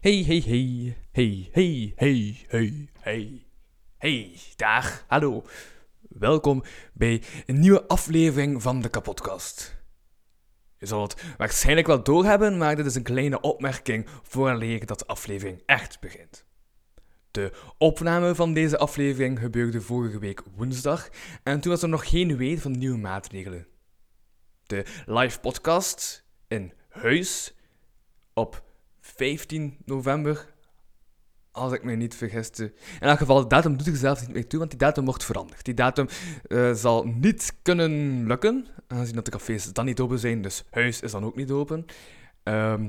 Hey, hey, hey. Hey, hey, hey, hey, hey. Hey, dag, hallo. Welkom bij een nieuwe aflevering van de Kapotkast. Je zal het waarschijnlijk wel doorhebben, maar dit is een kleine opmerking vooraleer dat de aflevering echt begint. De opname van deze aflevering gebeurde vorige week woensdag en toen was er nog geen weet van nieuwe maatregelen. De live podcast in huis op 15 november, als ik me niet vergiste. In elk geval, de datum doet er zelf niet meer toe, want die datum wordt veranderd. Die datum eh, zal niet kunnen lukken, aangezien dat de cafés dan niet open zijn, dus huis is dan ook niet open. Ehm,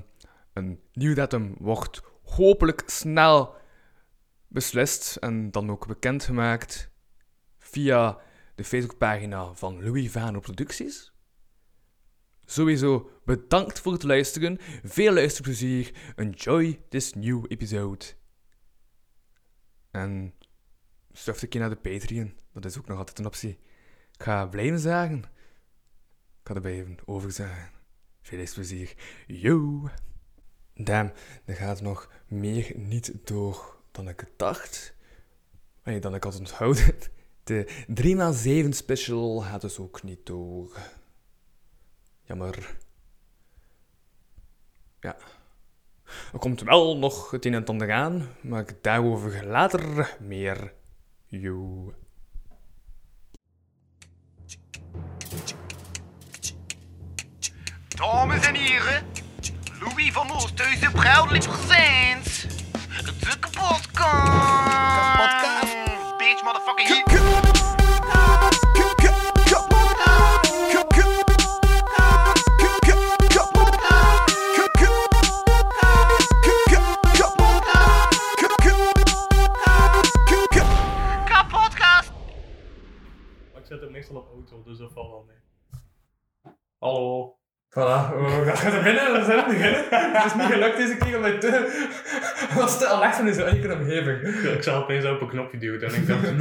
een nieuwe datum wordt hopelijk snel beslist en dan ook bekendgemaakt via de Facebookpagina van Louis Vano Producties. Sowieso bedankt voor het luisteren. Veel luisterplezier. Enjoy this new episode. En surf een keer naar de Patreon. Dat is ook nog altijd een optie. Ik ga blijven zagen. Ik ga erbij even overzagen. Veel luisterplezier. Yo! Damn, er gaat nog meer niet door dan ik dacht. Nee, dan ik had onthouden. De 3x7 special gaat dus ook niet door. Jammer. Ja. Er komt wel nog het een en het ander aan, maar daarover later meer. Yo. Dames en heren, Louis van Oosthuizen proudly presents de kapotkast. Kapotkast. Bitch, motherfucking meestal op auto, dus dat valt wel mee. Hallo. Voilà, we gaan er binnen, we zijn beginnen. Het is niet gelukt deze keer, omdat je te... was te alert in zo'n eigen omgeving. Ja, ik zag opeens op een knopje duwen en ik dacht...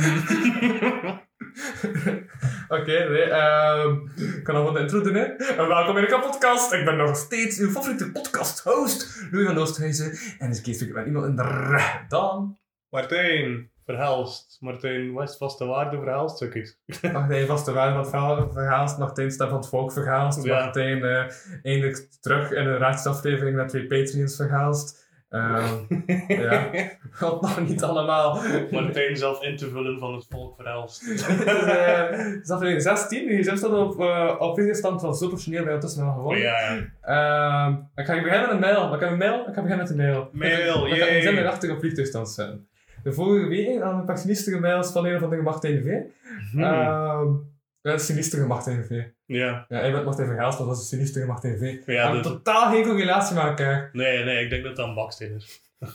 Oké, nee, ehm, ik kan nog wat intro doen, hè. En welkom in de kapotkast. Ik ben nog steeds uw favoriete podcast-host, Louis van Oosthuizen. En deze keer stuk ik met iemand in de Dan. Martijn, verhelst. Martijn, wat is vaste waarde verhaalstukjes? Martijn vaste waarde van verhaalst. Martijn stem van het volk verhaalst. Ja. Martijn eh, eindelijk terug in een raadsaflevering met twee Patreons verhaalst. Ehm, ja, wat nog niet allemaal. Martijn zelf in te vullen van het volk verhelst. Is aflevering 16. Je staat op, uh, op stand van zo professioneel bij ondertussen al Oh, gewonnen. ja, ja. Ehm, ik ga beginnen met een mail. Ik heb een mail. Ik ga beginnen met een mail. Mail, Ik ga zin erachter op vliegtuigstand zetten. De vorige week we een paar sinistere mails van een of andere Martijn V. Hmm. Ja, een sinistere Martijn V. ja. Ja, hij bent Martijn Verhaals, dat is een sinistere Martijn V. Ja, dus- totaal geen correlatie met elkaar. Nee, nee, ik denk dat dat een baksteen is.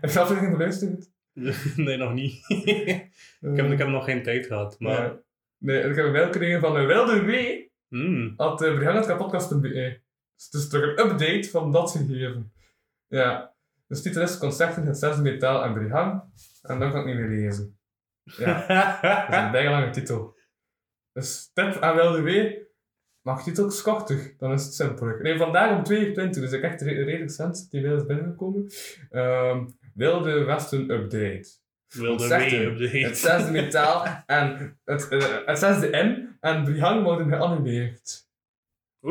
Heb je aflevering beluisterd? nee, nog niet. ik, heb, ik heb nog geen tijd gehad, maar... Ja. Nee, ik heb een mail gekregen van Wilde W. Hmm. Had uh, Brihannet.podcast.be. Dus het is terug een update van dat gegeven. Ja. Dus titel is Concerten, het zesde metaal en Brihang. En dan kan ik niet meer lezen. Ja, dat is een bijgelange titel. Dus tip aan Wilde W. Maak titel korter, dan is het simpel. Nee, vandaag om 2 uur 20, dus ik echt re- redelijk mail is binnengekomen. Ehm Wilde Westen update. Wilde op de Het zesde metaal en het, eh, het zesde M en Brihang worden geannuleerd.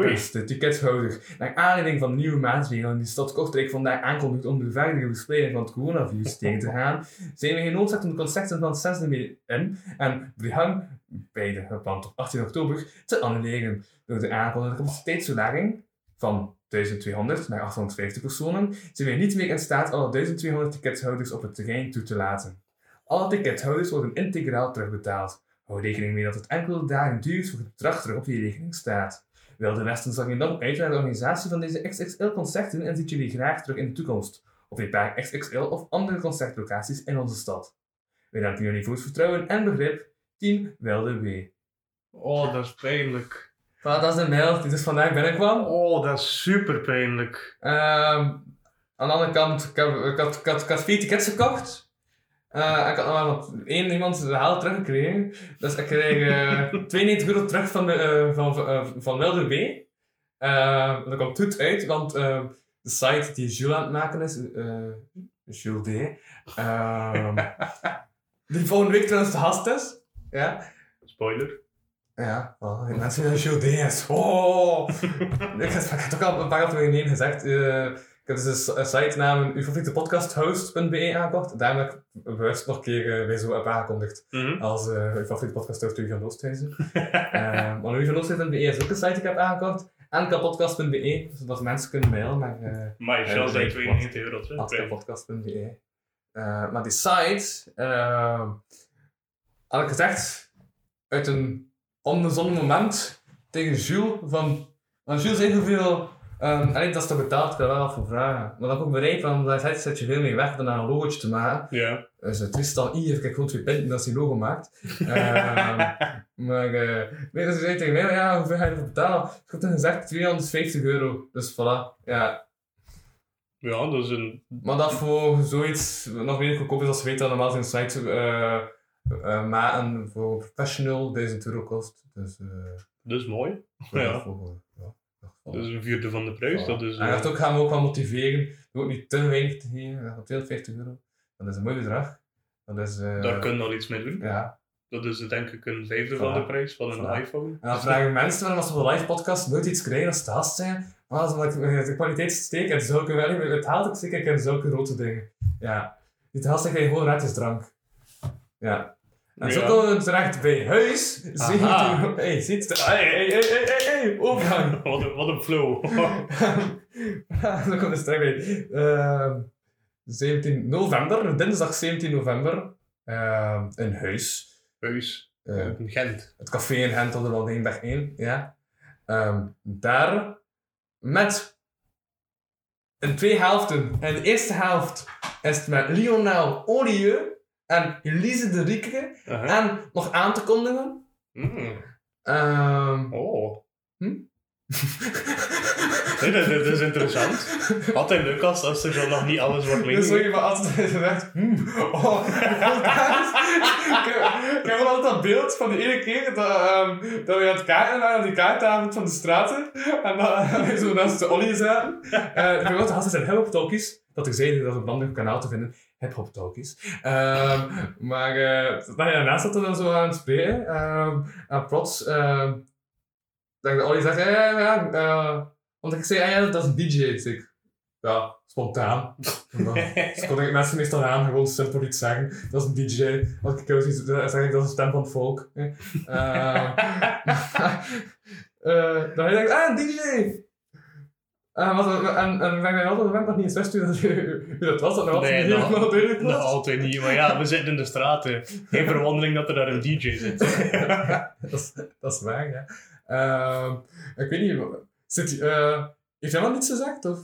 Beste tickethouder, naar aanleiding van nieuwe maatregelen die de stad Kortrijk vandaag aankondigt om de verdere verspreiding van het coronavirus tegen te gaan, zijn we genoodzaakt om de concerten van het 6e mei in en Brihang, beide gepland op 18 oktober, te annuleren. Door de aankondigde capaciteitsverlaging van 1200 naar 850 personen zijn we niet meer in staat alle 1200 tickethouders op het terrein toe te laten. Alle tickethouders worden integraal terugbetaald. Hou rekening mee dat het enkele dagen duurt voor het bedrag op je rekening staat. Wilde Westen zag dan uit naar de organisatie van deze XXL-concerten en ziet jullie graag terug in de toekomst. Op een paar XXL of andere concertlocaties in onze stad. Wij danken jullie voor het vertrouwen en begrip. Team Wilde W. Oh, dat is pijnlijk. Voilà, dat is de mail die dus vandaag binnenkwam. Oh, dat is super pijnlijk. Ehm, aan de andere kant, ik, heb, ik, had, ik, had, ik had vier tickets gekocht. Eh, ik had nog maar één iemand de haal teruggekregen. Dus ik kreeg eh 92 euro terug van, de, eh, van, van, van Wilde W. Eh, dat komt goed uit, want de site die Jules aan het maken is, eh Jules D. ehm, die volgende week trouwens de gast is. Ja. Spoiler. Ja, die mensen die Jules D is. Oh! ik, heb, het ook al een paar afleveringen gezegd. Eh, ik heb dus een site namen uw podcasthost.be aangekocht. Daarom heb ik bewust nog een keer eh, weer zo aangekondigd. Mhm. Als uh, uw favoriete podcasthost Louis van Oosthuizen. uh, maar van Oosthuizen.be is ook een site die ik heb aangekocht. En kapodcast.be, zodat mensen kunnen mailen naar uh, Maar je zal zijn 92 euro terug. kapodcast.be. Uh, maar die site, uh, had ik gezegd, uit een onbezonnen moment tegen Jules van... Want Jules zei hoeveel... Um, alleen dat is toch betaald, ik kan wel voor vragen. Maar dat ik ook bereid, want daar zet je veel mee weg om een logootje te maken. Ja. Dus het is dan hier, ik gewoon twee punten als hij logo maakt. um, maar uh, nee, dus zei tegen mij, ja, hoeveel ga je ervoor betalen? Ik heb toen gezegd 250 euro. Dus voilà, ja. Ja, dat is een... Maar dat voor zoiets nog meer goedkoop is als je weet dat normaal zijn site uh, uh, maken voor professional 1000 euro kost. Dus, uh, dat is mooi. Ja. Voor, ja. Dat is een vierde van de prijs. Ja. Dat is, en dat ook gaan we ook wel motiveren. We ook niet te weinig te geven. 250 euro. Dat is een mooi bedrag. Dat is, uh, Daar kunnen we al iets mee doen. Ja. Dat is denk ik een vijfde voilà. van de prijs van een voilà. iPhone. En dan vragen mensen waarom als we een live podcast nooit iets krijgen als gast zijn. Maar als ik de kwaliteit steek en zulke wel, het haalt ik zeker in zulke grote dingen. Ja. Die gast krijg je gewoon gratis drank. Ja. En ja. zo komen we terecht bij huis. Het? Hé, hé, hé, hé, hé, overgang. wat, een, wat een flow. zo komt het terecht bij. Uh, 17 november, dinsdag 17 november, uh, in huis. Huis. Uh, in Gent. Het café in Gent op de Waldeenberg 1, ja. Um, daar met in twee helften. En de eerste helft is het met Lionel Olieu en Elise de Rieke. Uh -huh. En nog aan te kondigen. Mm. Um, oh. Hm? nee, dat, dat, is interessant. Altijd leuk als, als er zo nog niet alles wordt meegemaakt. Dus je maar altijd gezegd, hmm, oh, ik, heb altijd dat beeld van de ene keer dat, um, dat we aan het kaarten waren, aan die kaartavond van de straten. En dat we zo naast de Ollie zaten. Uh, ik weet wat, zijn hip-hop talkies. Dat ik zei, dat is een ander kanaal te vinden. Hip-hop talkies. Um, maar uh, daarnaast zat er dan zo aan het spreken. Um, en plots... Uh, dat Ollie zegt, ja, ja, ja. Uh, want ik zei, ja, ja, dat is een DJ. Dus ik, ja, spontaan. dus kon ik mensen meestal aan, gewoon simpel iets zeggen. Dat is een DJ. Als ik iets dan zeg ik, dat is een stem van het volk. Uh, uh, dan denk ik, ah, een DJ! Uh, wat, en, en ben altijd nog niet eens wist wie dat was. Dat nee, niet nog, duidelijk was. nog altijd niet. Maar ja, we zitten in de straten. Geen verwondering dat er daar een DJ zit. dat, is, dat is waar, ja. Uh, ik weet niet, zit, uh, heeft jij nog niets gezegd? Of?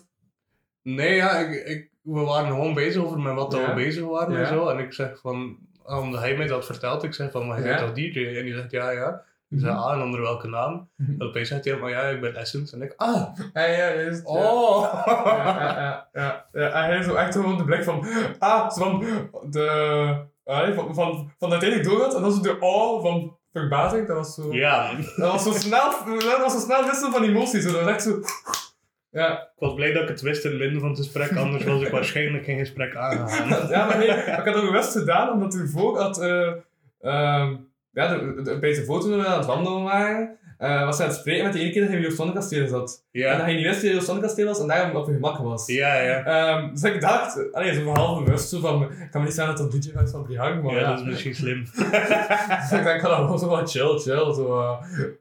Nee, ja, ik, ik, we waren gewoon bezig over met wat ja. we bezig waren ja. en zo. En ik zeg van, omdat hij mij dat vertelt, ik zeg van, maar hij ja. toch DJ? En die zegt, ja, ja. Ik zei, ah, en onder welke naam? En opeens zegt hij, maar ja, ik ben Essence. En ik, ah! Ja, ja, juist. Oh! Ja, ja, ja. ja, En hij zo echt gewoon de blik van, ah, van de... Uh, van, van, van uiteindelijk doorgaat. En dan zo de oh van verbazing. Dat was zo... Ja. Dat was zo snel, dat was zo snel wisselen van emoties. Dat was echt zo... Ja. Ik was blij dat ik het wist in het midden van het gesprek, anders was ik waarschijnlijk geen gesprek aangegaan. ja, maar nee, ik had ook best gedaan, omdat u voor had... Uh, uh, ja, de, de, bij zijn foto toen we aan het wandelen waren, uh, was hij aan het spreken met die ene keer dat hij in Sonnekasteel zat. Ja. En dat hij niet wist dat hij in Sonnekasteel was en daarom op je gemak was. Ja, ja. Um, dus ik dacht, allee, zo half bewust, zo van, ik kan me niet zeggen dat dat DJ was van Brihang, maar ja, ja. dat is misschien slim. dus ik denk, ik ga dat gewoon zo wat chill, chill, zo,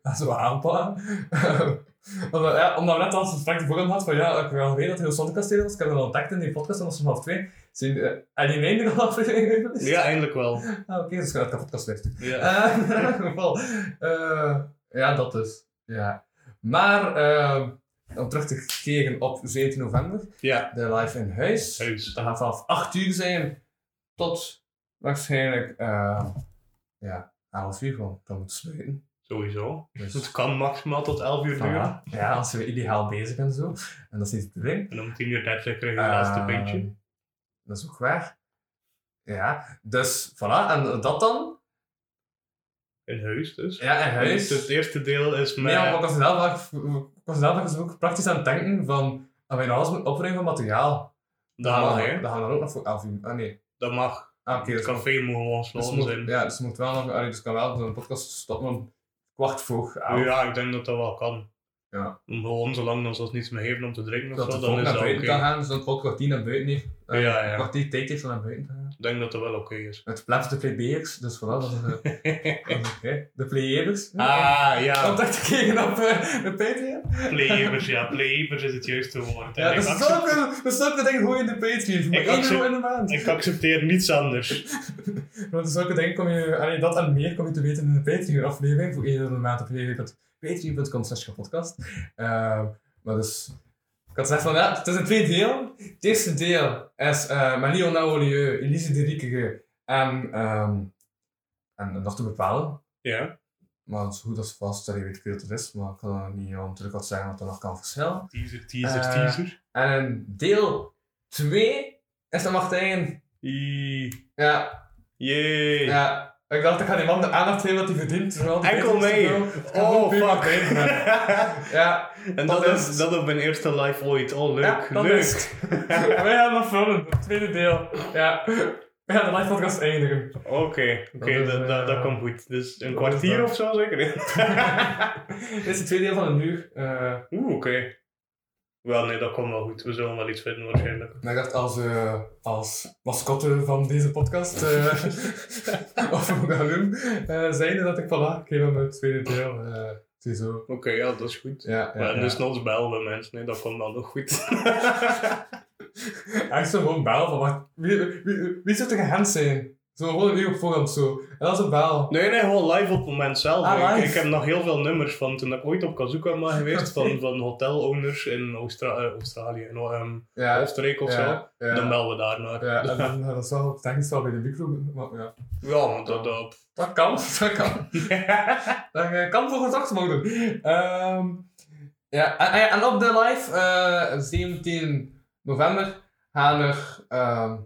uh, zo aanpakken. omdat, ja, omdat we net al een gesprek voor hem had van, ja, ik wil weten dat hij in Sonnekasteel was, ik heb al ontdekt in die podcast, en dat was van half twee. Zijn, uh, en die meende al aflevering Ja, eindelijk wel. Ah, oké, okay, dus ik ga het podcast luisteren. Ja. Uh, in ieder geval. Uh, ja, dat dus. Ja. Maar, uh, om terug te keren op 17 november. Ja. De live in huis. Huis. Dat gaat vanaf 8 uur zijn tot waarschijnlijk, ja, 11 uur gewoon. Dan moet sluiten. Sowieso. Dus het kan maximaal tot 11 uur duren. Ja, als we ideaal bezig zijn zo. En dat is niet het probleem. En om 10 uur 30 krijg je het laatste pintje. Dat is ook waar. Ja, dus voilà. En dat dan? In huis dus. Ja, in huis. Dus het eerste deel is met... Nee, maar ik was zelf, was ook praktisch aan het denken van... als wij alles moeten opbrengen van materiaal, Dat mag, hè. Dan gaan we er ook nog voor afdoen. Ah nee. Dat mag. Ah, oké. Het dus café moet gewoon dus sloten moet, zijn. ja, dus moet wel nog... Allee, dus kan wel de podcast stoppen kwart elf. Ja, ik denk dat dat wel kan. Ja. Om Gewoon zolang als dat niets meer geven om te drinken of Dat zo, dan is dat oké. kan gaan, zodat het volk kwartier naar buiten heeft. Eh, Ja, ja. Kwartier tijd heeft om naar buiten te gaan. Ik denk dat dat wel oké is. Het plaats de playbeers, dus voilà, dat is, dat is oké. De players. ah, ja. Contact gekregen op eh, de Patreon. Players, ja. Players is het juiste woord. Ja, dat is zulke, dat is dingen gewoon in de Patreon. Maar Ik 1 euro in de maand. ik accepteer niets anders. Want zulke dingen kom je, allee, dat en meer kom je te weten in de Patreon aflevering voor 1 euro in de maand op www.patreon.com slash podcast. Uh, maar dus, ik had gezegd van ja, het is een twee deel. Het eerste deel is uh, met Leon Nauwelieu, Elise de Riekige en, um, en nog te bepalen. Ja. Maar goed als vast, dat je weet veel het is, maar ik kan er niet natuurlijk wat zeggen wat er nog kan verschillen. Teaser, teaser, Eh, teaser. En in deel 2 is dan Martijn. I- Ja, Jee. ja. Ik dacht, ik ga die man de aandacht geven dat hij verdient. Enkel mee. Oh, fuck. Ja, En Dat dat, is- dat op mijn eerste live ooit. Oh, leuk. Ja, dat leuk. is wij gaan nog vullen, het tweede deel. Ja. We gaan de live podcast eindigen. Oké, oké, Dat dat, eh, dat komt goed. Dus een kwartier is of zo zeker? Dit is het tweede deel van een uur. Eh, Oeh, oké. Wel, nee, dat komt wel goed. We zullen wel iets vinden waarschijnlijk. Maar ik dacht, als, eh, als mascotte van deze podcast, eh, of hoe gaan doen, eh zeiden dat ik, voilà, ik geef hem het tweede deel. Ziezo. Oké, ja, dat is goed. Ja, ja, Maar ja. dus nog bellen we mensen, nee, dat komt dan nog goed. Echt zo gewoon bel van, wat, wie, wie, wie, wie zou er gehands zijn? Zo gewoon een uur op voorhand zo. En dat is een bel. nee, nee, gewoon live op het moment zelf. Ah, Ik- heb nog heel veel nummers van toen ik ooit op Kazuka ben geweest, van, van hotelowners in Austra eh, Australië, in ehm, Ja, Oostenrijk of zo. ja, ja. Dan bellen we daar naar. Ja, en dan, dat is wel technisch wel bij de micro, maar ja. Ja, maar dat, dat, Dat kan, dat kan. Dat eh, kan voor gezocht worden. Ehm ja, en, op de live, eh 17 november, gaan er... ehm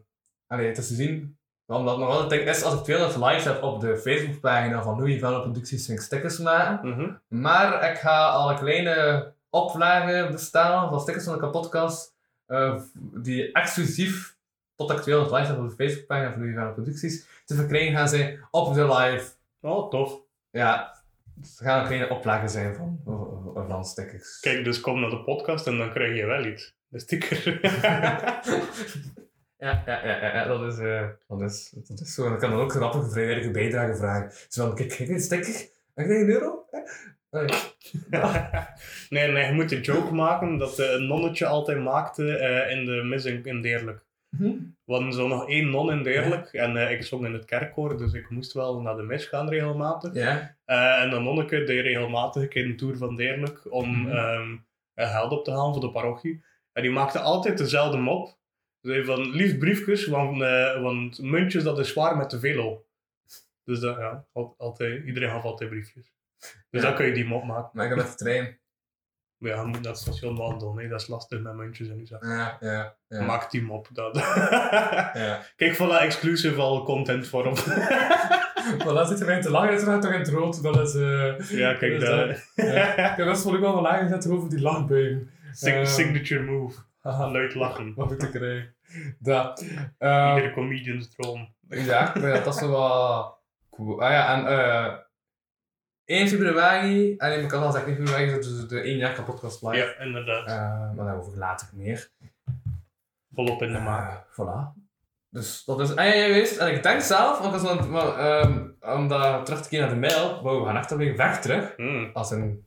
allee, het is te zien, omdat nog het ding is, als ik 200 live heb op de Facebookpagina van Louis Velle Producties, ging ik stickers maken. Mhm. Maar ik ga al een kleine oplagen bestellen van stickers van de kapotkast, eh, die exclusief tot ik 200 live heb op de Facebookpagina van Louis Velle Producties, te verkrijgen gaan zijn op de live. Oh, tof. Ja, het gaan een kleine oplagen zijn van, van, van stickers. Kijk, dus kom naar de podcast en dan krijg je wel iets. De sticker. Ja, ja, ja, ja, dat, is, eh, dat, is, dat is zo. En ik kan dan ook grappige vrijwillige bijdrage vragen. Zo van, kijk, kijk, een sticker, krijg je een euro? Allee. nee, nee, je moet een joke maken dat eh, een nonnetje altijd maakte eh, in de mis in, in Deerlijk. Hm? We hadden zo nog één non in Deerlijk en ik zong in het kerkkoor, dus ik moest wel naar de mis gaan regelmatig. Ja. En dat nonneke deed regelmatig een keer een tour van Deerlijk om Mhm. eh, geld op te halen voor de parochie. En die maakte altijd dezelfde mop. Ze zei van, lief briefjes, want, eh, want muntjes dat is zwaar met de velo. Dus dat, ja, al- altijd, iedereen gaf altijd briefjes. Dus Ja. dan kun je die mop maken. Maar ik ga met de trein. Maar ja, je moet naar het station wandelen, nee, dat is lastig met muntjes en zo. Ja, ja, ja. Maak die mop. Dat. ja. Kijk, voilà, exclusive al content vorm. Maar dan zit je bij te lachen, is er toch in het rood. Dat is... eh ja, kijk, dat dat. is ja. Ik heb best wel ook wel laag gezet over die lachbuien. Eh, signature move. Haha, Luid lachen. wat moet ik krijgen? Dat. Eh, Iedere comedian's droom. ja, weet dat, is wel cool. Ah ja, en eh 1 februari, en ik kan al zeggen 1 februari, is dus de 1 jaar podcast live. Ja, inderdaad. Eh, maar daarover later meer. Volop in de maak. Eh, voilà. Dus dat is. Ah ja, je wist. En ik denk zelf, want dan, maar, ehm, om dat terug te keren naar de mail, wow, we gaan echt alweer weg terug. Hmm. Als een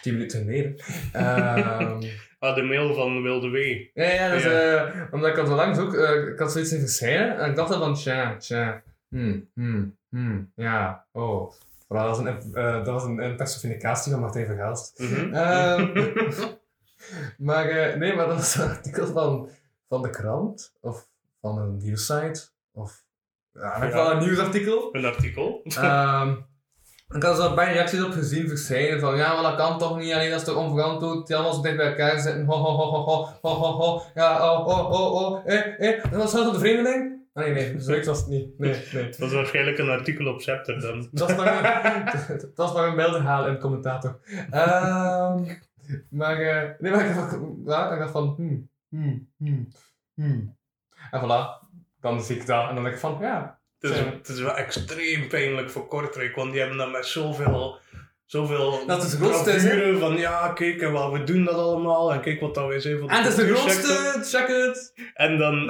10 minuten geleden. Ehm, Ah, de mail van Wilde W. ja, ja, dus, Ja. eh, omdat ik al zo lang zoek, eh, ik had zoiets in verschijnen en ik dacht dan van, tja, tja, hmm, hmm, hmm, ja, oh. Voilà, dat was een, eh, dat was een, een personificatie van Martijn Vergelst. Mhm. Ehm, maar nee, maar dat was een artikel van, van de krant of van een nieuwssite of ja, in ieder geval een nieuwsartikel. Een artikel. Ehm ik had zo bij reacties op gezien verschijnen van ja, maar dat kan toch niet, alleen dat is toch onverantwoord, die allemaal zo dicht bij elkaar zitten, ho ho ho ho ho ho ho ja, oh oh oh oh, oh eh eh, en was dat de vreemdeling? Ah, nee, nee, zoiets was het niet. Nee, nee. Het was waarschijnlijk een artikel op Scepter dan. Dat was maar een, dat was maar commentator. Um, maar, uh, nee, maar ik dacht, van, hmm, hmm, hmm, hmm. En voilà, dan zie ik dat en dan denk ik van, ja, het is, Zo. het is wel extreem pijnlijk voor Kortrijk, want die hebben dat met zoveel, zoveel Dat is grootste, van ja, kijk, en wat, we doen dat allemaal en kijk wat dat wij zijn En het is de grootste, check het, En dan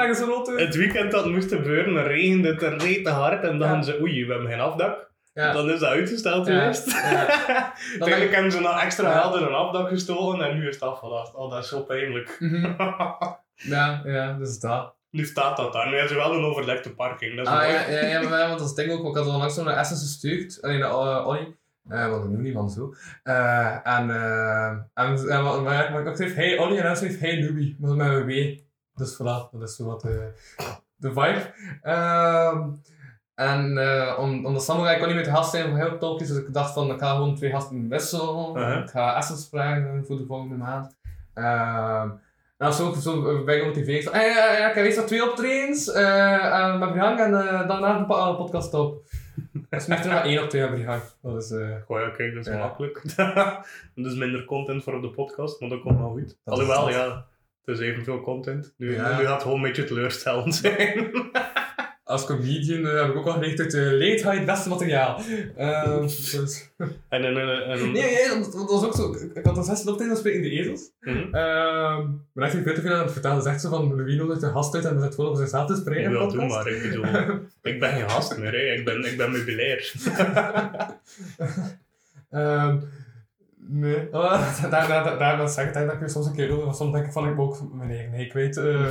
het weekend dat moest gebeuren, dan regende het en reed te hard en dan Ja. ze, oei, we hebben geen afdak. Ja. Dan is dat uitgesteld Ja, geweest. ja. Uiteindelijk hebben ze nog extra in een afdak gestolen en nu is het afgelast. Oh, dat is zo pijnlijk. Mhm. Ja, ja, dus dat. Nu staat dat daar. Nu hebben ze wel een overdekte parking. Dat is Ah, ja, ja, ja, maar, want dat is ding ook. Ik had al langs zo naar Essen gestuurd. Alleen naar uh, Olly. Eh, want ik noem niemand zo. Eh, en, eh, en, en, maar, maar, maar ik schreef hey Olly en hij schreef hey Louis. Maar met een W. Dus voilà, dat is zo wat de, de vibe. Ehm, en uh, om, omdat Samurai kon niet met de gast zijn voor heel topjes, dus ik dacht van ik ga gewoon twee gasten wisselen. Uh-huh. Ik ga Essen vragen voor de volgende maand. En als ook zo bij gemotiveerd van, eh, ja, ja, ik heb eerst nog twee optredens eh en met Brihang en eh, daarna een pa- podcast op. Dus nu heeft er nog één optreden met Brihang. Dat is, Goh, ja, kijk, dat is makkelijk. dat is minder content voor op de podcast, maar dat komt wel goed. Dat Alhoewel, is- ja, het is evenveel content. Nu, nu gaat het gewoon een beetje teleurstellend zijn. als comedian eh, heb ik ook al geleerd uit de leed ga je het beste materiaal. Ehm, dus. en, en, en, en- Nee, nee, dat, dat was ook zo. Ik- Ik had een zesde optreden gespeeld in de ezels. Mhm. Ehm, ik ben echt veel te veel aan het vertellen. Zegt ze van Louis nodigt de gast uit en we zitten gewoon over zichzelf te spreken. Ik doen, podcast. maar ik bedoel, ik ben geen gast meer, hè. Ik, ben, ik ben meubilair. Ehm, nee, oh, daar, daar, daar, daar zeg ik dat ik soms een keer doe. want Soms denk ik van, ik ook meneer, nee, ik weet, eh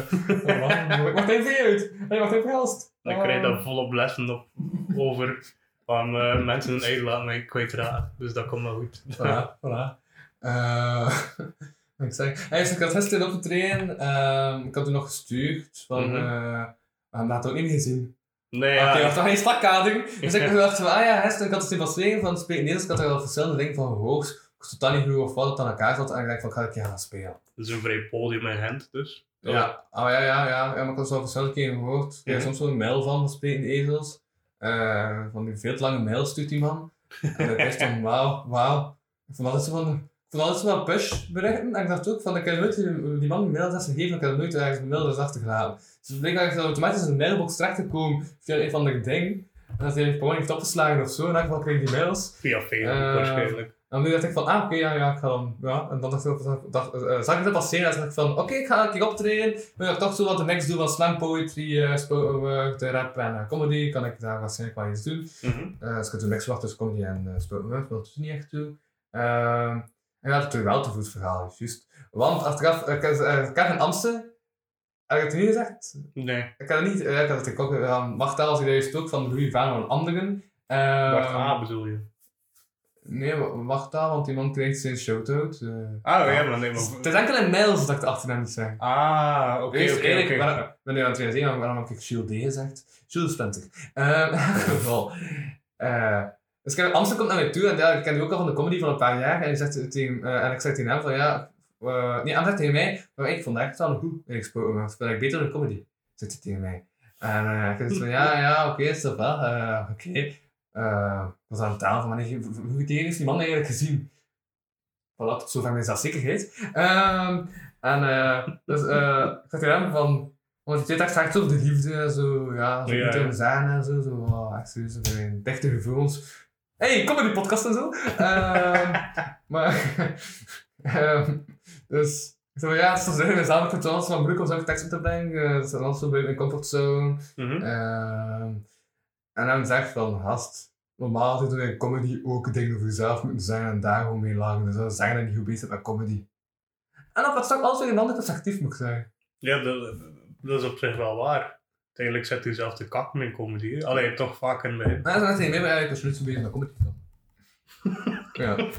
uh, wacht even uit. Hey, wacht even gast. Dan krijg je daar volop lessen op, over van eh, mensen hun eigen laten mij kwijtraden. Dus dat komt wel goed. Voilà, voilà. Eh, wat ik zeg. Hij is ik had gisteren op te trainen. ehm, ik had toen nog gestuurd. Van, Mhm. eh, we hebben dat ook niet meer gezien. Nee, Oké, ja. we gaan geen stakkader. Dus ik dacht van, ah ja, gisteren, ik had het in van Zweden van het spelen Nederlands. Ik had er al verschillende dingen van gehoord. Ik totaal niet hoe of wat het aan elkaar zat. En ik dacht van, ik ga een keer gaan spelen. Dat is een vrij podium in Gent, dus. Ja, ah, ja, ja, ja, ja, maar ik had zo verschillende keren gehoord. Ik kreeg Mhm. soms zo'n mail van, van Sprekende Ezels. Eh, van die veel te lange mail stuurt die man. En ik dacht van, wauw, wauw. Ik vond altijd zo van, ik vond altijd zo wel push berichten. En ik dacht ook van, ik heb nooit die, die man een mail gegeven, ik heb nooit ergens een mail achtergelaten. Dus blijkbaar is dat automatisch in een mailbox terechtgekomen via een van de ding. En dat hij gewoon heeft opgeslagen of zo. En dan kreeg ik die mails. Via Facebook Eh, waarschijnlijk. En nu dacht ik van, ah oké, ja, ja, ik ga dan, ja. En dan dacht ik, dacht, eh, zag ik dat passeren en dacht ik van, oké, ik ga een keer optreden. Wil ik toch zo wat de next doen van slam poetry, eh, spo- eh, de rap en comedy, kan ik daar waarschijnlijk wel iets doen. Eh dus ik heb toen mix tussen comedy en uh, spoken word, dat doet niet echt toe. Ehm en ja, het is wel te goed verhaal, juist. Want achteraf, ik heb, eh, ik heb in Amsterdam, heb ik het niet gezegd? Nee, Ik had het niet, ik had het ook, uh, Wacht als je juist ook van Louis van en anderen. Ehm, wacht, A bedoel je? Nee, wa- wacht daar, want die man krijgt zijn shout-out. eh. Ah, ja, maar nee, maar... Het is enkel in mails dat ik de achternaam niet zeg. Ah, oké, oké, oké. ben- ben nu aan het realiseren, waarom heb ik Jules D gezegd? Jules Splinter. Ehm, in geval. Eh, dus ik- Amsterdam komt naar mij toe en ja, ik ken die ook al van de comedy van een paar jaar. En, zegt tegen, eh, en ik zeg tegen hem van ja, nee, hij zegt tegen mij, maar ik vond het echt wel goed gesproken, maar speel ik beter in de comedy, zegt hij tegen mij. En ik zeg van ja, ja, oké, is dat wel, oké. Eh, ik was aan het talen van wanneer, hoeveel keer heeft die man eigenlijk gezien? Voilà, zover mijn zelfzekerheid. Ehm en eh, dus eh, ik tegen hem van, want die tijd echt zo over de liefde en zo, ja, zo Ja, ja. in zagen en zo, zo wow, echt serieus, mijn dichte gevoelens. hey, kom in die podcast en zo. Ehm, maar, ehm, dus, ik zei ja, is toch zeggen, we samen vertrouwen van broek om zo'n tekst te brengen, eh, dat is dan zo bij mijn comfortzone. Mhm. Ehm, en dan zegt van, gast, normaal zit er in comedy ook dingen over jezelf moeten zeggen en daar gewoon mee lagen. Dus dat zeggen dat niet goed bezig met comedy. En op het stak alles weer een ander perspectief, moet zeggen. Ja, dat, dat is op zich wel waar. Uiteindelijk zet hij zelf de kakken in comedy. hè. Allee, toch vaak in begin. Maar dat is niet meer, eigenlijk niet zo bezig met comedy. ja.